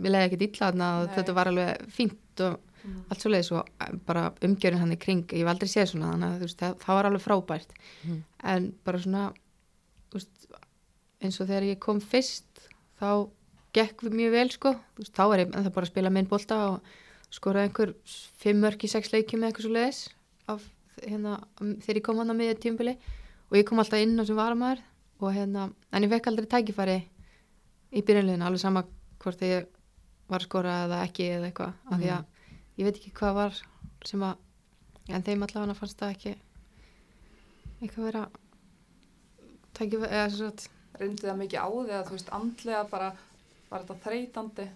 við leiði ekkert illa þarna og Nei. þetta var alveg fínt og Mhm. allt svo leiði svo bara umgjörinn hann í kring, ég hef aldrei séð svona þannig að veist, það, það var alveg frábært Mhm. en bara svona veist, eins og þegar ég kom fyrst þá gekk mjög vel sko. Veist, þá var ég ennþá bara að spila minn bolta og skoraði einhver fimm mörk í sex leikjum eða eitthvað svo leiðis af, hérna, þegar ég kom hann á miðja tímbili og ég kom alltaf inn á sem varamæður og hérna, en ég fekk aldrei tækifæri í byrjanleginu, alveg sama hvort ég var að skora eða ekki eða eitthvað, af því að ég veit ekki hvað var sem að en þeim allavega fannst það ekki eitthvað vera tækifæri eða svo að reyndi það mikið á því að þú veist andlega bara var þetta þreytandi?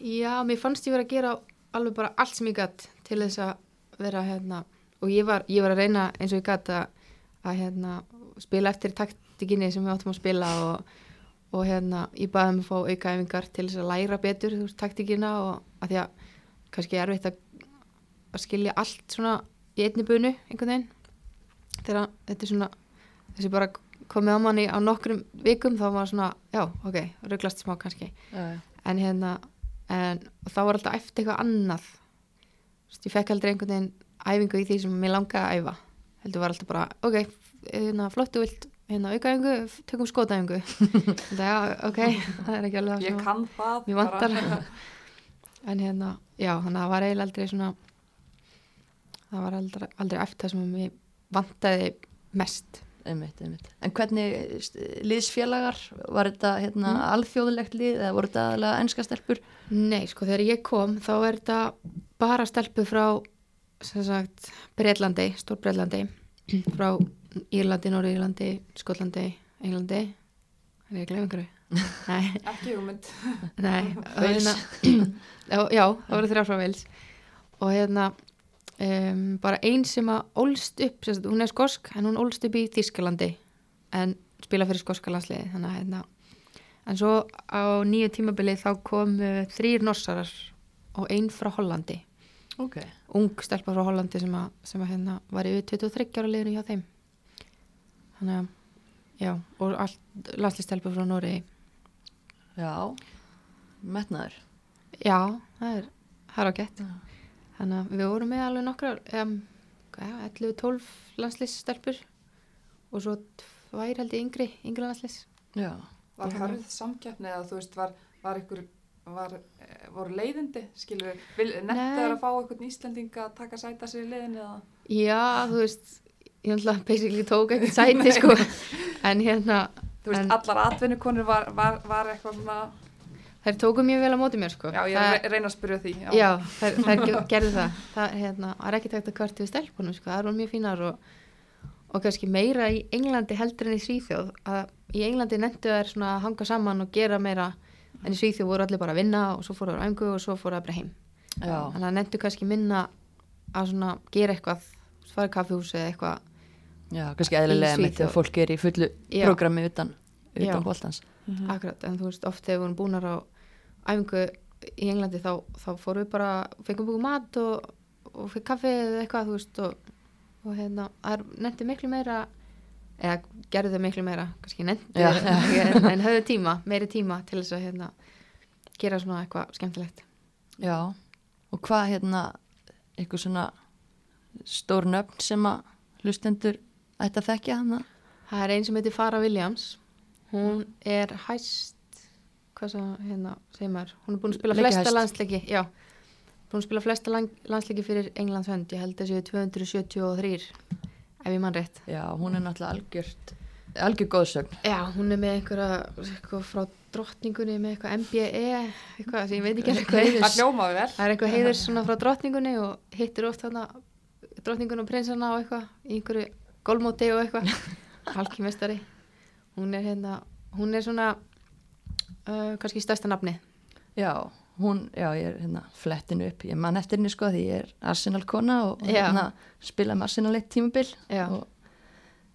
Já, mér fannst ég vera að gera alveg bara allt sem ég gætt til þess að vera hérna og ég var, ég var að reyna eins og ég gætt að, að hérna, spila eftir taktikinni sem við áttum að spila og, og hérna ég baði um að fá aukaæfingar til þess að læra betur þú veist, taktikina og að því að kannski er erfitt að, að skilja allt svona í einni bunu einhvern veginn. Þegar þetta er svona þessi bara komið á manni á nokkrum vikum þá var svona, já, ok, rugglast smá kannski. Já, já. en hérna en þá var alltaf eftir eitthvað annað. Þú veist, ég fekk aldrei einhvern veginn æfingu í því sem mér langaði að æfa. Heldur var alltaf bara, ok, hérna flottu vilt, hérna aukaæfingu tökum skotæfingu. Þetta, já, ok, það er ekki alveg það ég kann það en hérna, já, þannig að það var eiginlega aldrei svona það var aldrei, aldrei eftir það sem mér vantaði mest Einmitt, einmitt. En hvernig liðsfélagar, var þetta hérna, alþjóðlegt lið eða voru þetta aðalega ennska stelpur? Nei, sko, þegar ég kom þá er þetta bara stelpu frá sem sagt Breitlandi, Stór Breitlandi frá Írlandi, Norður-Írlandi Skotlandi, Englandi er ég að glemja einhverju? Nei, ekki hugmynd nei hérna, já, já, það voru þrjá frá Vils og hérna um, bara ein sem að ólst upp, sagt, hún er skosk en hún ólst upp í Þískalandi en spila fyrir skoska landsliði þannig að hérna en svo á nýju tímabili þá kom uh, þrýr norsarar og ein frá Hollandi Ok. ung stelpa frá Hollandi sem að, sem að hérna var yfir 23 ára liðinu hjá þeim þannig að já, og allt landslýstelpa frá Nóri Já, metnaður. já, það er, það er ágætt Já. Þannig að við vorum með alveg nokkrar um, 11-12 landslýsstelpur og svo tvær held ég yngri, yngri landslýs Já. var hörð samkeppni eða þú veist var, var ykkur var, eh, voru leiðindi skilur við, Nei. nettar að fá einhvern Íslendinga að taka sæta sér í leiðinni eða? Já, þú veist ég náttúrulega basically tók ekkert sæti sko. En hérna þú veist En- allar atvinnukonur var, var, var eitthvað svona þær tóku mjög vel á móti mér sko já ég Það- er að reyna að spyrja því Já, þær, þær ge- gerðu það. Það, hérna, er ekki takt að kvarti við stelpunum, sko. það er mjög fínar og, og kannski meira í Englandi heldur en í Svíþjóð. Að í Englandi nendu þær svona að hanga saman og gera meira, en í Svíþjóð voru allir bara að vinna og svo fóru að ængu og svo fóru að bara heim. Já. Þannig að nendu kannski minna að svona gera eitthvað, fara í kaffihúsi eða eitthvað. Já, kannski eðlilega með þegar Svíþjóð. fólk er í fullu Já. prógrami utan, Já. Utan boltans. Akkurat, en þú veist, oft þegar við vorum búnar á æfingu í Englandi þá, þá fórum við bara, fengum búið mat og, og fyrir kaffi eða eitthvað, þú veist, og, og hérna, það er nefndi miklu meira, eða gerðu þau miklu meira, kannski nefndi, Já. en, en höfðu tíma, meiri tíma til þess að hérna, gera svona eitthvað skemmtilegt. Já. Og hvað hérna, eitthvað svona stór nöfn sem að hlustendur ætti að þekkja hana? Það er einn sem heitir Farah Williams, hún er hæst, hvað svo, hérna, segir maður, hún er búin að spila Leikja flesta hæst. landsleiki, já, búin að spila flesta landsleiki fyrir Englands hönd, ég held séu 273 ef ég mann rétt. Já, hún er náttúrulega algjört, algjör góðsögn. Já, hún er með einhverja eitthvað frá drottningunni með eitthvað MBE eitthvað sem ég veit ekki alveg hvað Það heiðurs það er eitthvað heiðurs svona frá drottningunni og hittir oft þarna drottningun og prinsana og eitthvað í einhverju golfmóti og eitthvað. Halkimestari hún er hérna, hún er svona uh, kannski stærsta nafni Já, hún, já, ég er hérna flettinu upp. Ég man eftir henni sko því ég er Arsenal kona og, og hérna spilaði með Arsenal eitt tímabil. Og,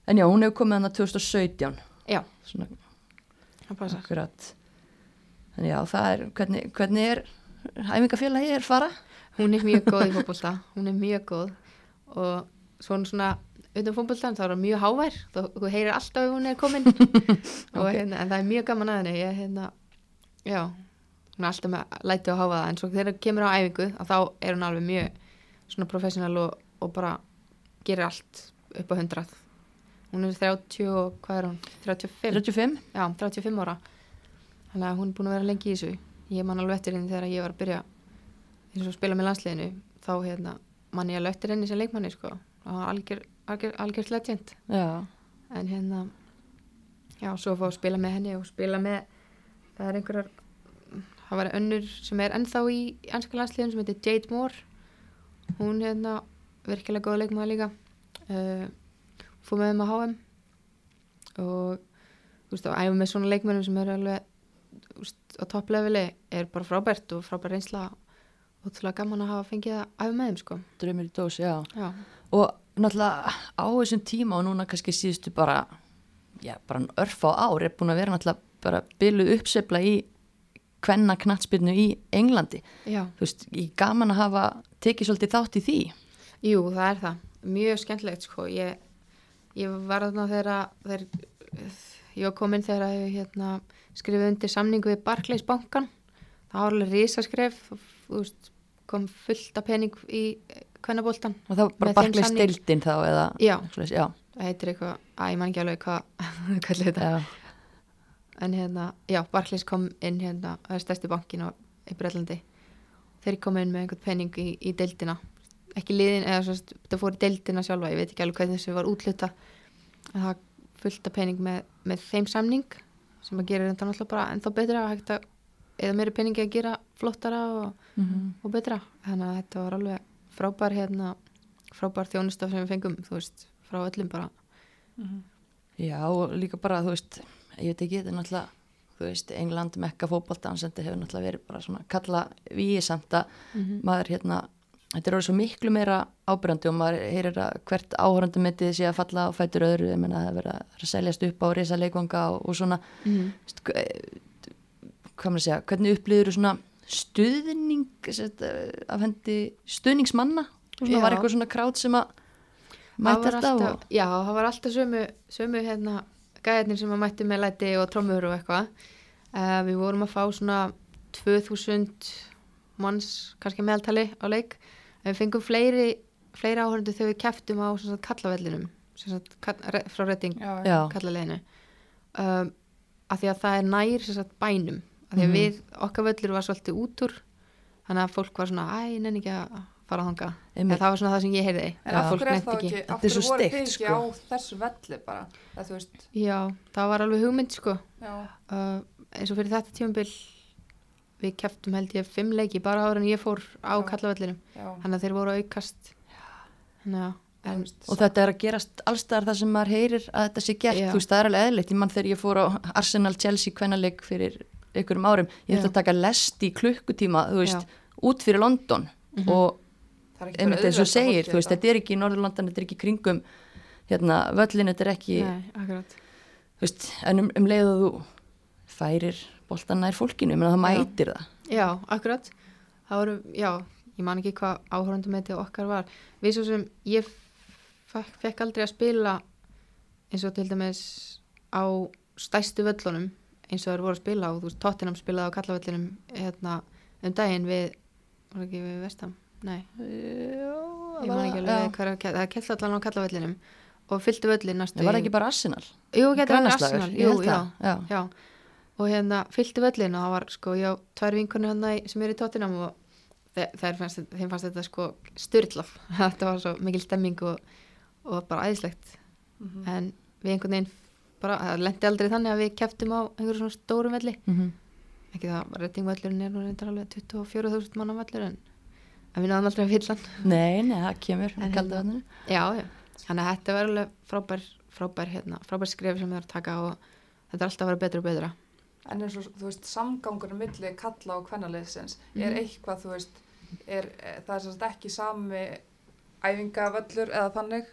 en já, hún hefur komið hann 2017. Já, Svona akkurat. Þannig já, það er, hvernig, hvernig er æfingafélagi er fara? hún er mjög góð í fótbolta hún er mjög góð og svona svona utan fótboltan þá er hún mjög hávær. Þú, þú heyrir alltaf ef hún er komin. Og Ok. hérna, en það er mjög gaman að henni. Ég hérna, já hún er alltaf með læti og háfa það en svo þegar það kemur á æfingu þá er hún alveg mjög svona professional og, og bara gerir allt upp á hundrað. Hún er 30 og hvað er hún? 35? 35? Já, 35 ára. Þannig að hún er búin að vera lengi í þessu. Ég man alveg eftir henni þegar ég var að byrja eins og spila með landsliðinu. Þá hérna, man ég alveg eftir henni sem leikmanni sko, og algjör, algjör, algjör legend. Já. en hérna já, svo að fá að spila með henni og spila með það er einhverjar það var önnur sem er ennþá í ennska landsliðin sem heitir Jade Moore. Hún hérna virkilega góða leikmaður líka. Uh, fór með þeim að HM og þú veist, og æfa með svona leikmennum sem eru alveg þú veist, á toppleveli er bara frábært og frábært reynsla. Og ótrúlega gaman að hafa fengið að æfa með þeim sko. Drömmir í dós, já. já, Og náttúrulega á þessum tíma og núna kannski síðustu bara, já, bara örf á ár er búin að vera náttúrulega bara byluð uppsefla í kvenna knattspyrnu í Englandi. já Þú veist, ég gaman að hafa tekið svolítið þátt í því. Jú, það er það. Mjög skemmtilegt sko. Ég, ég var þarna þegar, ég var komin þegar að hérna, skrifið undir samningu við Barclays bankan. Það var alveg risaskref kom fullt af pening í kvennaboltan. Og það var bara samning- deildin þá eða... Já, það heitir eitthvað, að ég man ekki alveg hvað, er þetta. já, En hérna, já, Barclays kom inn hérna, það er stærsti bankin á Breitlandi. Þeir komu inn með einhvern pening í, í deildina. Ekki liðin, eða svo, það fór í deildina sjálfa, ég veit ekki alveg hvernig þessu var útluta. En það var fullt af pening með, með þeim samning sem að gera þetta náttúrulega bara ennþá betra að hægt að, eða meiri peningi að gera flottara og, Mhm. og betra. Þannig að þetta var alveg frábær hérna, frábær þjónustaf sem við fengum, þú veist, frá öllum bara. já, og líka bara, þú veist, ég veit ekki, þetta er náttúrulega, þú veist, England, Mekka, þetta hefur náttúrulega verið bara svona kalla við samt að Mhm. maður hérna, þetta er orðið svo miklu meira ábyrjandi og maður heyrir að hvert áhörandi myndið sé að falla á fætur öðru, ég menna að það vera að seljast upp á risa leikvanga og, og svona, Mm eh, hvað maður að segja, hvernig upplýður svona stuðning sett, af hendi stuðningsmanna, Já. var eitthvað svona krát sem að Það mætti var alltaf og, Já, það var alltaf sömu, sömu hérna, gæðarnir sem að mætti með læti og trommur og eitthvað. Uh, við vorum að fá svona 2000 manns, kannski meðaltali á leik. En við fengum fleiri, fleiri áhörndu þegar við keftum á svona kallavellinum, sem sagt, kall, re, frá já, kallaleginu. Um, af því að það er nær sem sagt, bænum. Af því að Mhm. við, okkar völlur var svolítið út úr, þannig að fólk var svona, æ, nenni ekki að fara þanga. En það var svona það sem ég heyrði. En af fólk hverju er þá ekki, Þetta af er svo hverju voru þið ekki sko. á þessu velli bara? Það, Já, það var alveg hugmynd sko já, uh, eins og fyrir þetta tímabil við keftum held ég fimm leiki bara ára en ég fór á kallavellinum þannig að þeir voru aukast þannig að en, og þetta er að gerast allstaðar það sem maður heyrir að þetta sé gert, Já. þú veist, það er alveg eðlitt ég mann þegar ég fór á Arsenal-Chelsea kvennaleg fyrir einhverjum árum, ég þurfti Já. að taka lest í klukkutíma, þú veist, Já. út fyrir London og það er ekki einmitt eins og segir, þú veist, þetta er ekki í Norðurlandan, þetta er ekki kringum hérna, völlin, þetta er ekki nei, þú veist, en um, um leið að þú færir boltan nær fólkinu, ég meina það Já. mætir það. Já, akkurat. Það voru, já, ég man ekki hvað áhörundum með okkar var. Við svo sem ég fekk aldrei að spila eins og til dæmis á stæstu völlunum eins og þeir voru að spila og þú veist, Tottenham spilaði á kallavellinum hérna, um daginn við var ekki við Vestam, nei. Ég man ekki alveg er ke- það kella allan á kallavellinum og fylltu völlin næstu það var ekki bara Arsenal? Jú, getur verið Arsenal, jú, já, það, já. já. Og hérna fylltu völlin og það var sko, já, tvær vinkunni hann sem er í Tottenham og þe- þær fannst, þeim fannst þetta sko styrlaf, þetta var svo mikil stemming og, og bara æðislegt. Mhm. en við einhvern veginn bara, það lendi aldrei þannig að við keftum á einhverjum svona stórum velli. Mhm. ekki það, reytingvellurinn er nú reyndar alveg 24.000 manna vellur en, en við náðum aldrei að fylla hann. Nei, nei, það kemur hérna- já, já, þannig að þetta var alveg frábær frábær, hérna, frábær skref sem við erum að taka og þetta er alltaf að vera betra og betra. En eins og, þú veist, samgangurinn milli kalla og kvennaliðsins, er Mhm. eitthvað, þú veist, er, er, það er ekki sami æfingavöllur eða þannig,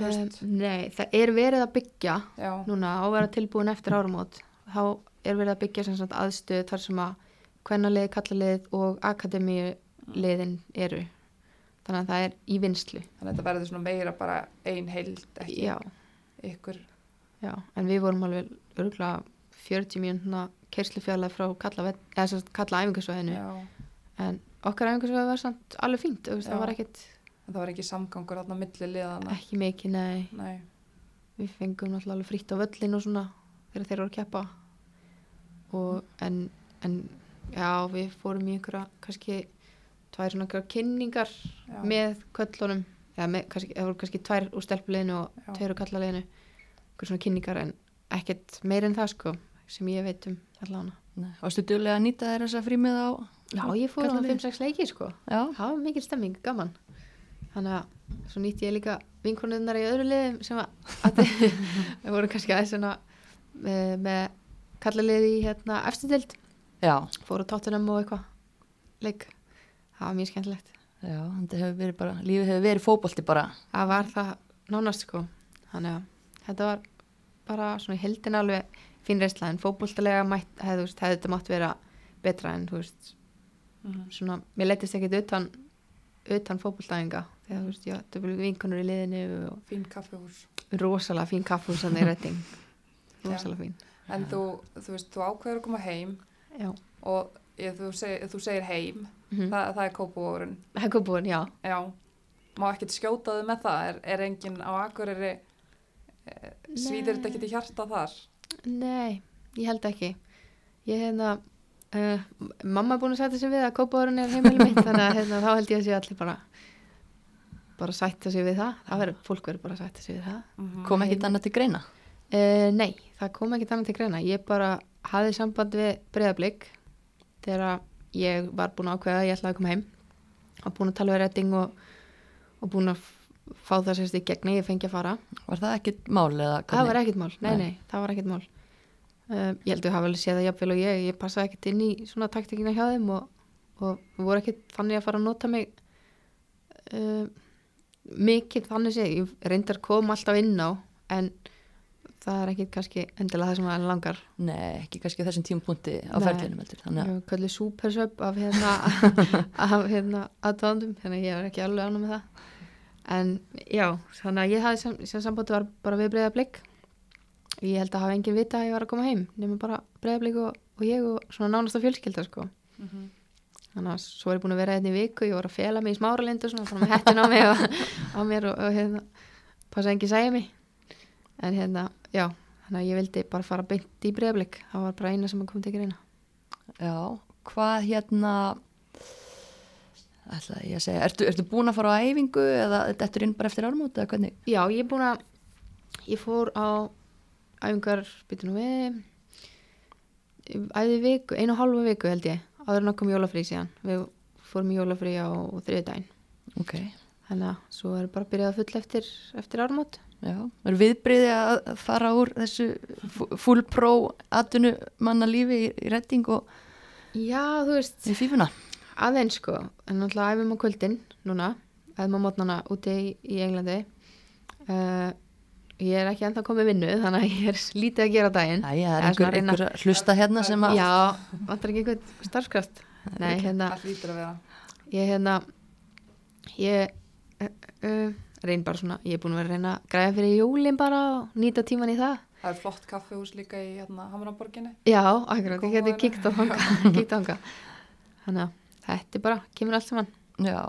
um, nei, það er verið að byggja já, núna á að vera tilbúin eftir áramót. Þá er verið að byggja sagt aðstöð þar sem að kvennalið, kallalið og akademíuliðin eru. Þannig að það er í vinslu þannig að þetta verður svona meira bara ein heild, ekki já, ykkur, já, en við vorum alveg örgulega 40 mínúna kerslufjalla frá kalla, eða sem sagt kalla en okkar æfingarsvæði var samt alveg fínt það var ekkit en það var ekki samgangur þarna milli liðana, ekki mikið, nei nei, við fengum náttúrulega alveg frítt á völlin og svona þegar þeir voru að keppa og en, en já, við fórum í einhverja kannski tvær svona einhverja kynningar já, með köllunum eða með, kannski, það voru kannski tvær úr stelpuleginu og Já. tveir úr kallaliðinu einhver svona kynningar en ekkert meir en það sko sem ég veit um allavega Nei. Varstu duglega að nýta þér þessa frímið á? Já, ég fór á Karlaliði? 5-6 leiki sko Já. það var mikil stemming, gaman þannig að svo nýtti ég líka vinkonunnar í öðru liðum sem að, við vorum kannski aðeins svona með, með kallaliði í hérna eftirdild, Já. fóru tóttunum og eitthvað leik, það var mjög skemmtilegt Já, þetta hefur verið bara, lífið hefur verið fótbolti bara. það var það nánast sko þannig að þetta var bara svona heldin alveg fín reysla en fótboltalega mætt, hefði, þetta mátt vera betra en þú veist Mhm. svona, mér leittist ekkit utan utan fótboltæðinga þegar þú veist, já, þetta var vinkonur í liðinu og fín kaffihús. rosalega fín kaffhús hann í retting rosalega fín. En þú, þú veist, þú ákveður að koma heim já, og ég, þú, seg, þú segir heim, mm það, það er kópavórun, það er búin, já. Já, má ekkert skjóta þau með það, er, er enginn á Akureyri, e, svíður þetta ekkert í hjarta þar? nei, ég held ekki. Ég hérna uh, mamma er búin að setja sig við að kópáðurinn er heimili mitt þannig að hérna, þá held ég að sé allir bara bara sætta sig við það það verður, fólk verður bara að sætta sig við það Mhm. Kom ekkit annað til greina? Uh, nei, það kom ekki þannig til greina. Ég bara hafði samband við breyðablík þegar ég var búin að ákveða að ég ætlaði að koma heim og búin að tala við retting og, og búin að fá það sérst í gegni, ég fengi að fara. Var það ekkit mál eða Það var ekkert mál, nei, Nei. nei, það var ekkert mál. Uh, ég held að hafa alveg séð það jafnvel og ég, ég passaði ekkert inn í svona taktikina hjá þeim og, og voru ekkert þannig að fara að nota mig uh, mikið þannig sé, ég reyndar kom alltaf inn á en það er ekki kannski endilega það sem að langar. Nei, ekki kannski þessum tímapunkti á Nei. Þannig að, ég kalli supersöp af hérna af hérna aðdáðandum þannig að ég var ekki alveg ánum með það. En já, þannig að ég hafði sem, sem sambandi var bara við breyðablík ég held að hafa enginn vita að ég var að koma heim nema bara breyðablík og, og ég og svona nánasta fjölskylda sko Mhm. þannig að svo er ég búin að vera hérna í viku ég var að fela mig í smáralind og svona bara með hettin á mig og, á mér og, og hérna passa ekki segja mig en hérna, já, þannig að ég vildi bara fara beint í breyðablík það var bara eina sem kom til greina já, hvað hérna, ætla ég að segja, ertu, ertu búin að fara á æfingu eða þetta er inn bara eftir ármóti eða hvernig? Já, ég er búin að ég fór á æfingar býtum nú við. Æði viku, einu og hálfu viku held ég áður en að kom jólafrí síðan. Við fórum í jólafrí á þriðudaginn Ok, þannig að svo er bara að byrja að fulla eftir, eftir ármót já, er viðbriði að fara úr þessu fú- full pro atvinnu manna lífi í, í retting og Já, þú veist, í fífuna? aðeins sko. En náttúrulega æfum á kvöldin núna. Æfum á mótnana úti í, í Englandi. Uh, ég er ekki ennþá komið vinnu þannig að ég er lítið að gera daginn. Æja, það er einhver, einhver hlusta hérna sem að Já, vantar ekki einhvern starfskraft. Nei, hérna Það hlýtur að vera. ég hérna ég uh, uh, reyn bara svona ég er búin að vera að reyna að græða fyrir jólin bara og nýta tíman í það. Það er flott kaffihús líka í hérna Hamraborginni. já, akkurat, ég geti kíkt á hanga þannig að þetta er bara, kemur allt saman. Já,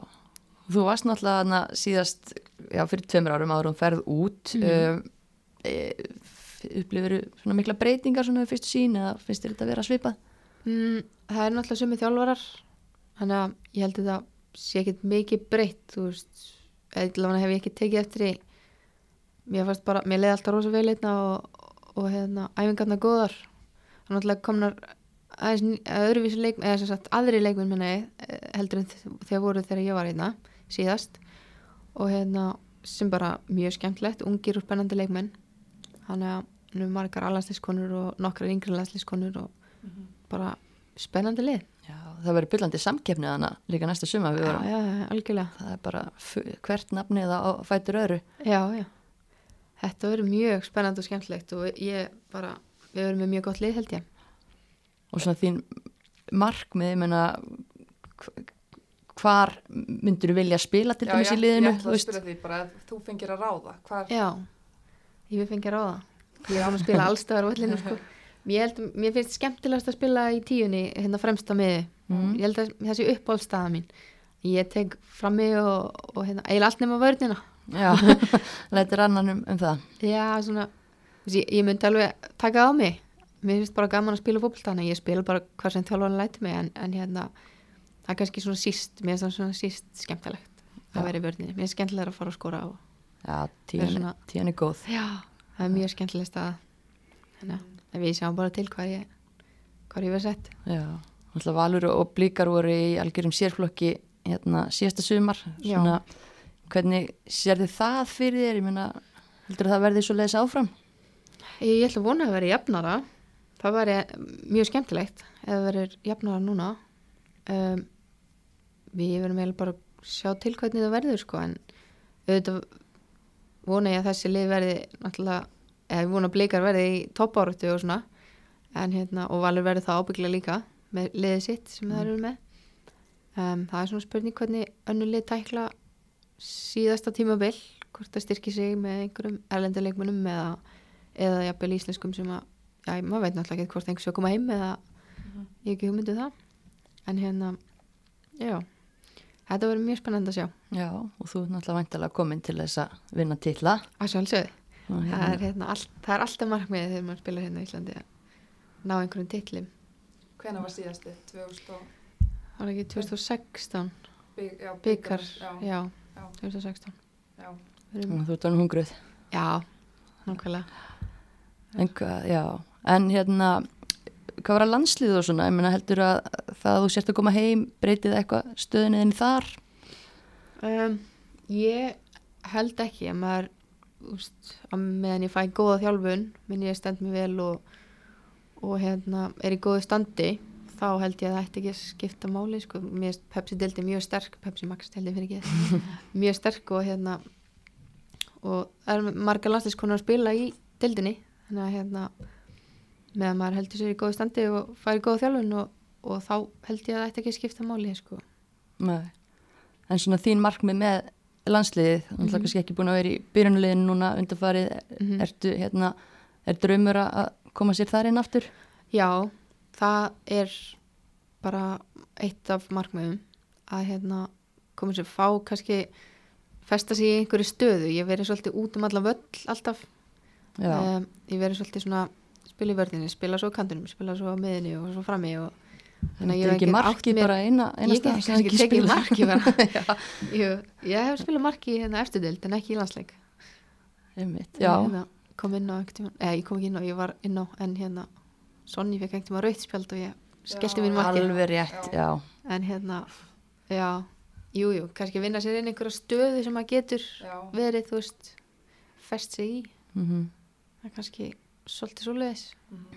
þú varst náttúrulega hana síðast, já, fyrir tveimur árum hún ferð út. Um, e, upplifir svona mikla breytingar svona við fyrstu sín eða finnst þér þetta að vera svipað? mm, það er náttúrulega sumi þjálfarar þannig að ég held að það sé ekkert mikið breytt þú veist, eða hef ég ekki tekið eftir í mér fannst bara, mér leiði alltaf rosa vel einna og, og hérna, æfingarna góðar. Og náttúrulega komnar aðeins öðruvísi leik, eða sem sagt aðri leikmenn minna heldur en þegar voru þegar ég var hérna síðast og hérna sem bara mjög skemmtilegt, ungir og spennandi leikmenn þannig að nú margar allanslískonur og nokkrar yngri allanslískonur og bara spennandi lið Já, það verður byllandi samkeppni þannig líka næsta suma við vorum. já, já, algjörlega Það er bara hvert nafnið á fætur öðru. Já, já. Þetta verður mjög spennandi og skemmtilegt og ég bara, við verðum með mjög gott lið held ég. Og svona þín markmið, ég meina, hv- hvar myndur þú vilja spila til dæmis í liðinu? ég ætla að spyrja því bara að þú fengir að ráða hvar, Já, ég vil fengja ráða. Ég án að spila allstaðar á vellinu, sko. Mér, held, mér finnst skemmtilegast að spila í tíunni, hérna fremst á miði. Mhm. Ég held að þessi uppáhaldstaða mín. Ég tek frammi og, og hérna, eiginlega allt nema vörnina. Já, lætir annan um, um það. Já, svona, ég, ég myndi alveg taka á mig. Mér finnst bara gaman að spila fótboltana. Ég spila bara hvað sem þjálfarni læti mig en, en hérna, það er kannski svona síst, mér finnst það svona síst skemmtilegt Já. að vera í vörninni. Mér finnst skemmtilega að fara að skora á. Já, Er tíðan, svona- tíðan er góð. Já, það er mjög skemmtileg stað. Þannig að við sjáum bara til hvað ég, hvað ég verð sett. Já, náttúrulega Valur og Blíkar voru í algjörum sérflokki hérna síðasta sumar. Já. Svona, hvernig sér þið það fyrir þér? Ég meina, heldur það verði svo leiðis áfram? Ég, ég ætla vona að vera jafnara. Það væri mjög skemmtilegt ef það verður jafnara núna. Um, við verðum eiginlega bara að sjá til hvernig það verður sko en auðvitað vona ég að þessi lið verði náttúrulega, eða ég vona blikar verði í toppáratu og svona en hérna, og Valur verði það ábyggla líka með liðið sitt sem það eru með. Um, það er svona spurning hvernig önnu lið tækla síðasta tímabil hvort það styrki sig með einhverjum erlenduleikmunum eða, eða jafnvel íslenskum sem að, já, maður veit náttúrulega ekki hvort einhversu að koma heim eða ég hef ekki hugmyndu það. En hérna, já þetta verður mjög spennandi að sjá. Já, og þú er náttúrulega væntalega komin til þess að vinna titla. að sjálfsögðu, Og það hérna- er, hérna, all, það er alltaf markmiðið þegar maður spilar hérna í Íslandi að ná einhverjum titlim hvenær var síðasti? 2000 og það var ekki 2016 bygg, já, byggar, já, já, já, 2016 já. Erum, Þú ert orðin hungruð. já, nákvæmlega. En, hvað- já, en hérna, hvað var að landslið og svona? Ég meina, heldur að það að þú sért að koma heim breytið eitthvað stöðinni þinn þar? Um, ég held ekki að maður úst, að meðan ég fæ góða þjálfun minn ég stend mér vel og, og hérna, er í góðu standi þá held ég að það ætti ekki að skipta máli sko. mér Pepsi dildi mjög sterk Pepsi Max dildi fyrir ekki mjög sterk og hérna og það er marga landslískonar að spila í dildinni þannig að hérna meðan maður heldur sér í góðu standi og fær í góða þjálfun og, og þá held ég að það ætti ekki skipta máli sko. Nei. En svona þín markmið með landsliðið, mm Mhm. kannski ekki búin að vera í byrjunulegin núna undarfarið, Mhm. ertu hérna, er draumur að koma sér þar inn aftur? Já, það er bara eitt af markmiðum að hérna koma sér fá kannski festa sig í einhverju stöðu. Ég verið svolítið út um alla völl alltaf. Um, ég verið svolítið svona spila í vörðinni, spila svo á kantinum, spila svo á miðinni og svo frammi og þetta ég er hef ekki ekki marki átt mér- bara eina, eina ég hef kannski tekið marki. Jú, ég hef spilað marki hérna eftirdild en ekki í landsleik. Einmitt, Ég, já, Hérna, kom inn á eða ég kom ekki inn á, ég var inn á en hérna Sonny fekk einhvern tímann rauðspjald og ég skellti mín marki. alveg rétt, já. en hérna já, jú, jú, kannski vinna sér inn einhverja stöðu sem maður getur já. verið, þú veist fest sig í, Mm er kannski svolítið svoleiðis,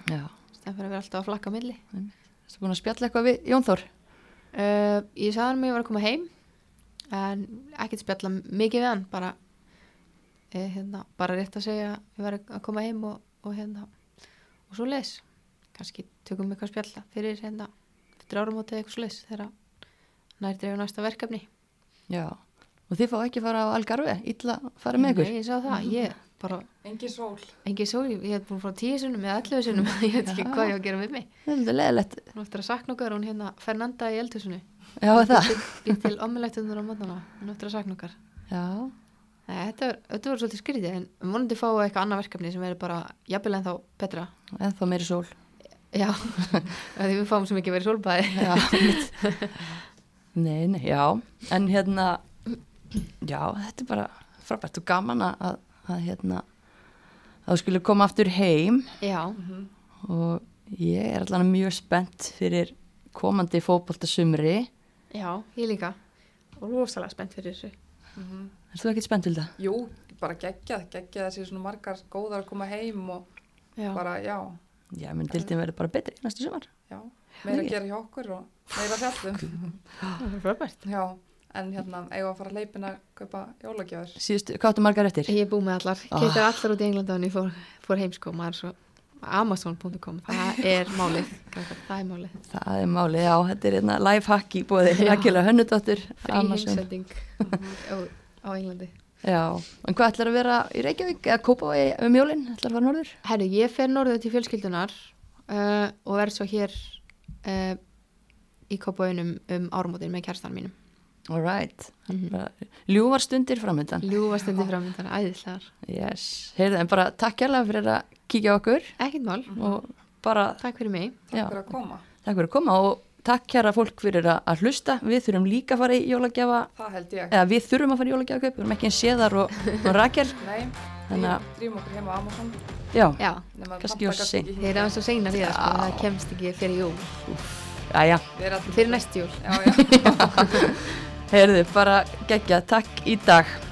Já, stæðan fyrir að vera alltaf að flakka milli. Þú búin að spjalla eitthvað við Jón Þór? uh, ég sagði hann mig að ég var að koma heim en ekkert spjalla mikið við hann bara eh, hérna, bara rétt að segja að ég var að koma heim og, og hérna og svoleiðis, kannski tökum við eitthvað spjalla fyrir hérna, fyrir áramótið eitthvað svoleiðis þegar nær dreifur næsta verkefni. Já, og þið fá ekki fara á Algarve, illa fara með ykkur? Nei, ég sá það, ég bara engin sól Engi sól, ég hef búin að fara tíu sinnum eða 11 sinnum, ég veit ekki hvað ég á að gera við mig. Það er alveg leðilegt, Hún eftir að sakna okkar, hún hérna Fernanda í eldhúsinu. já er það. Býr til ommelættunar á mótana, hún eftir að sakna okkar. Já, Nei, þetta, er, þetta voru svolítið skrítið, en vonandi fá eitthvað annað verkefni sem verður bara jafnvel en þá betra. en þá meiri sól. Já, af því við fáum svo mikið verið sólbæði. Já, að, að hérna að þú skulle koma aftur heim. Já, og ég er allan mjög spennt fyrir komandi fótboltasumri. Já, ég líka. Og rosalega spennt fyrir þessu. Er þú ekkert spennt til það? Jú, bara geggjað, geggjað þessi svona margar góðar að koma heim og Já, bara, já, Já, menn dildin verður bara betri næstu sumar? Já, meira að gera hjá okkur og meira fjallum. það er frábært. Já, en hérna, eigum að fara að leipina að kaupa jólagjafir. Síðustu, hvað áttu margar eftir? Ég er búið með allar, Ah. keitar allar út í Englanda og ég fór, fór heimsko, maður er svo amazon.com, það er málið það er málið, Það er málið, já, þetta er hérna life hack í bóði Hönnudóttir frí heimsending á, Englandi. Já, en hvað ætlar að vera í Reykjavík eða Kópavogi um jólinn? Ætlar að fara norður? Herru, ég fer norður til fjölskyldunar uh, og verð svo hér uh, í Kópauðunum um áramótin með kjærstan mínum All right, Mhm. ljúvar stundir framöndan Ljúfastundi framöndan, æðislegar. Yes, heyrðu, en bara takk hérlega fyrir að kíkja á okkur. Ekkert mál, og bara, takk fyrir mig. Já, Takk fyrir að koma. takk fyrir að koma og takk hér fólk fyrir að, að hlusta. Við þurfum líka að fara í jólagjafa. Það held ég. eða við þurfum að fara í jólagjafa kaup við erum ekki eins séðar og, og Rakel. Nei, Þannig að- við drýmum okkur heima á Amazon. já, Já, að Kannski seint. ekki þeir eru aðeins svo seinar í það sko, Já. það kemst heyrðu, bara gegja, takk í dag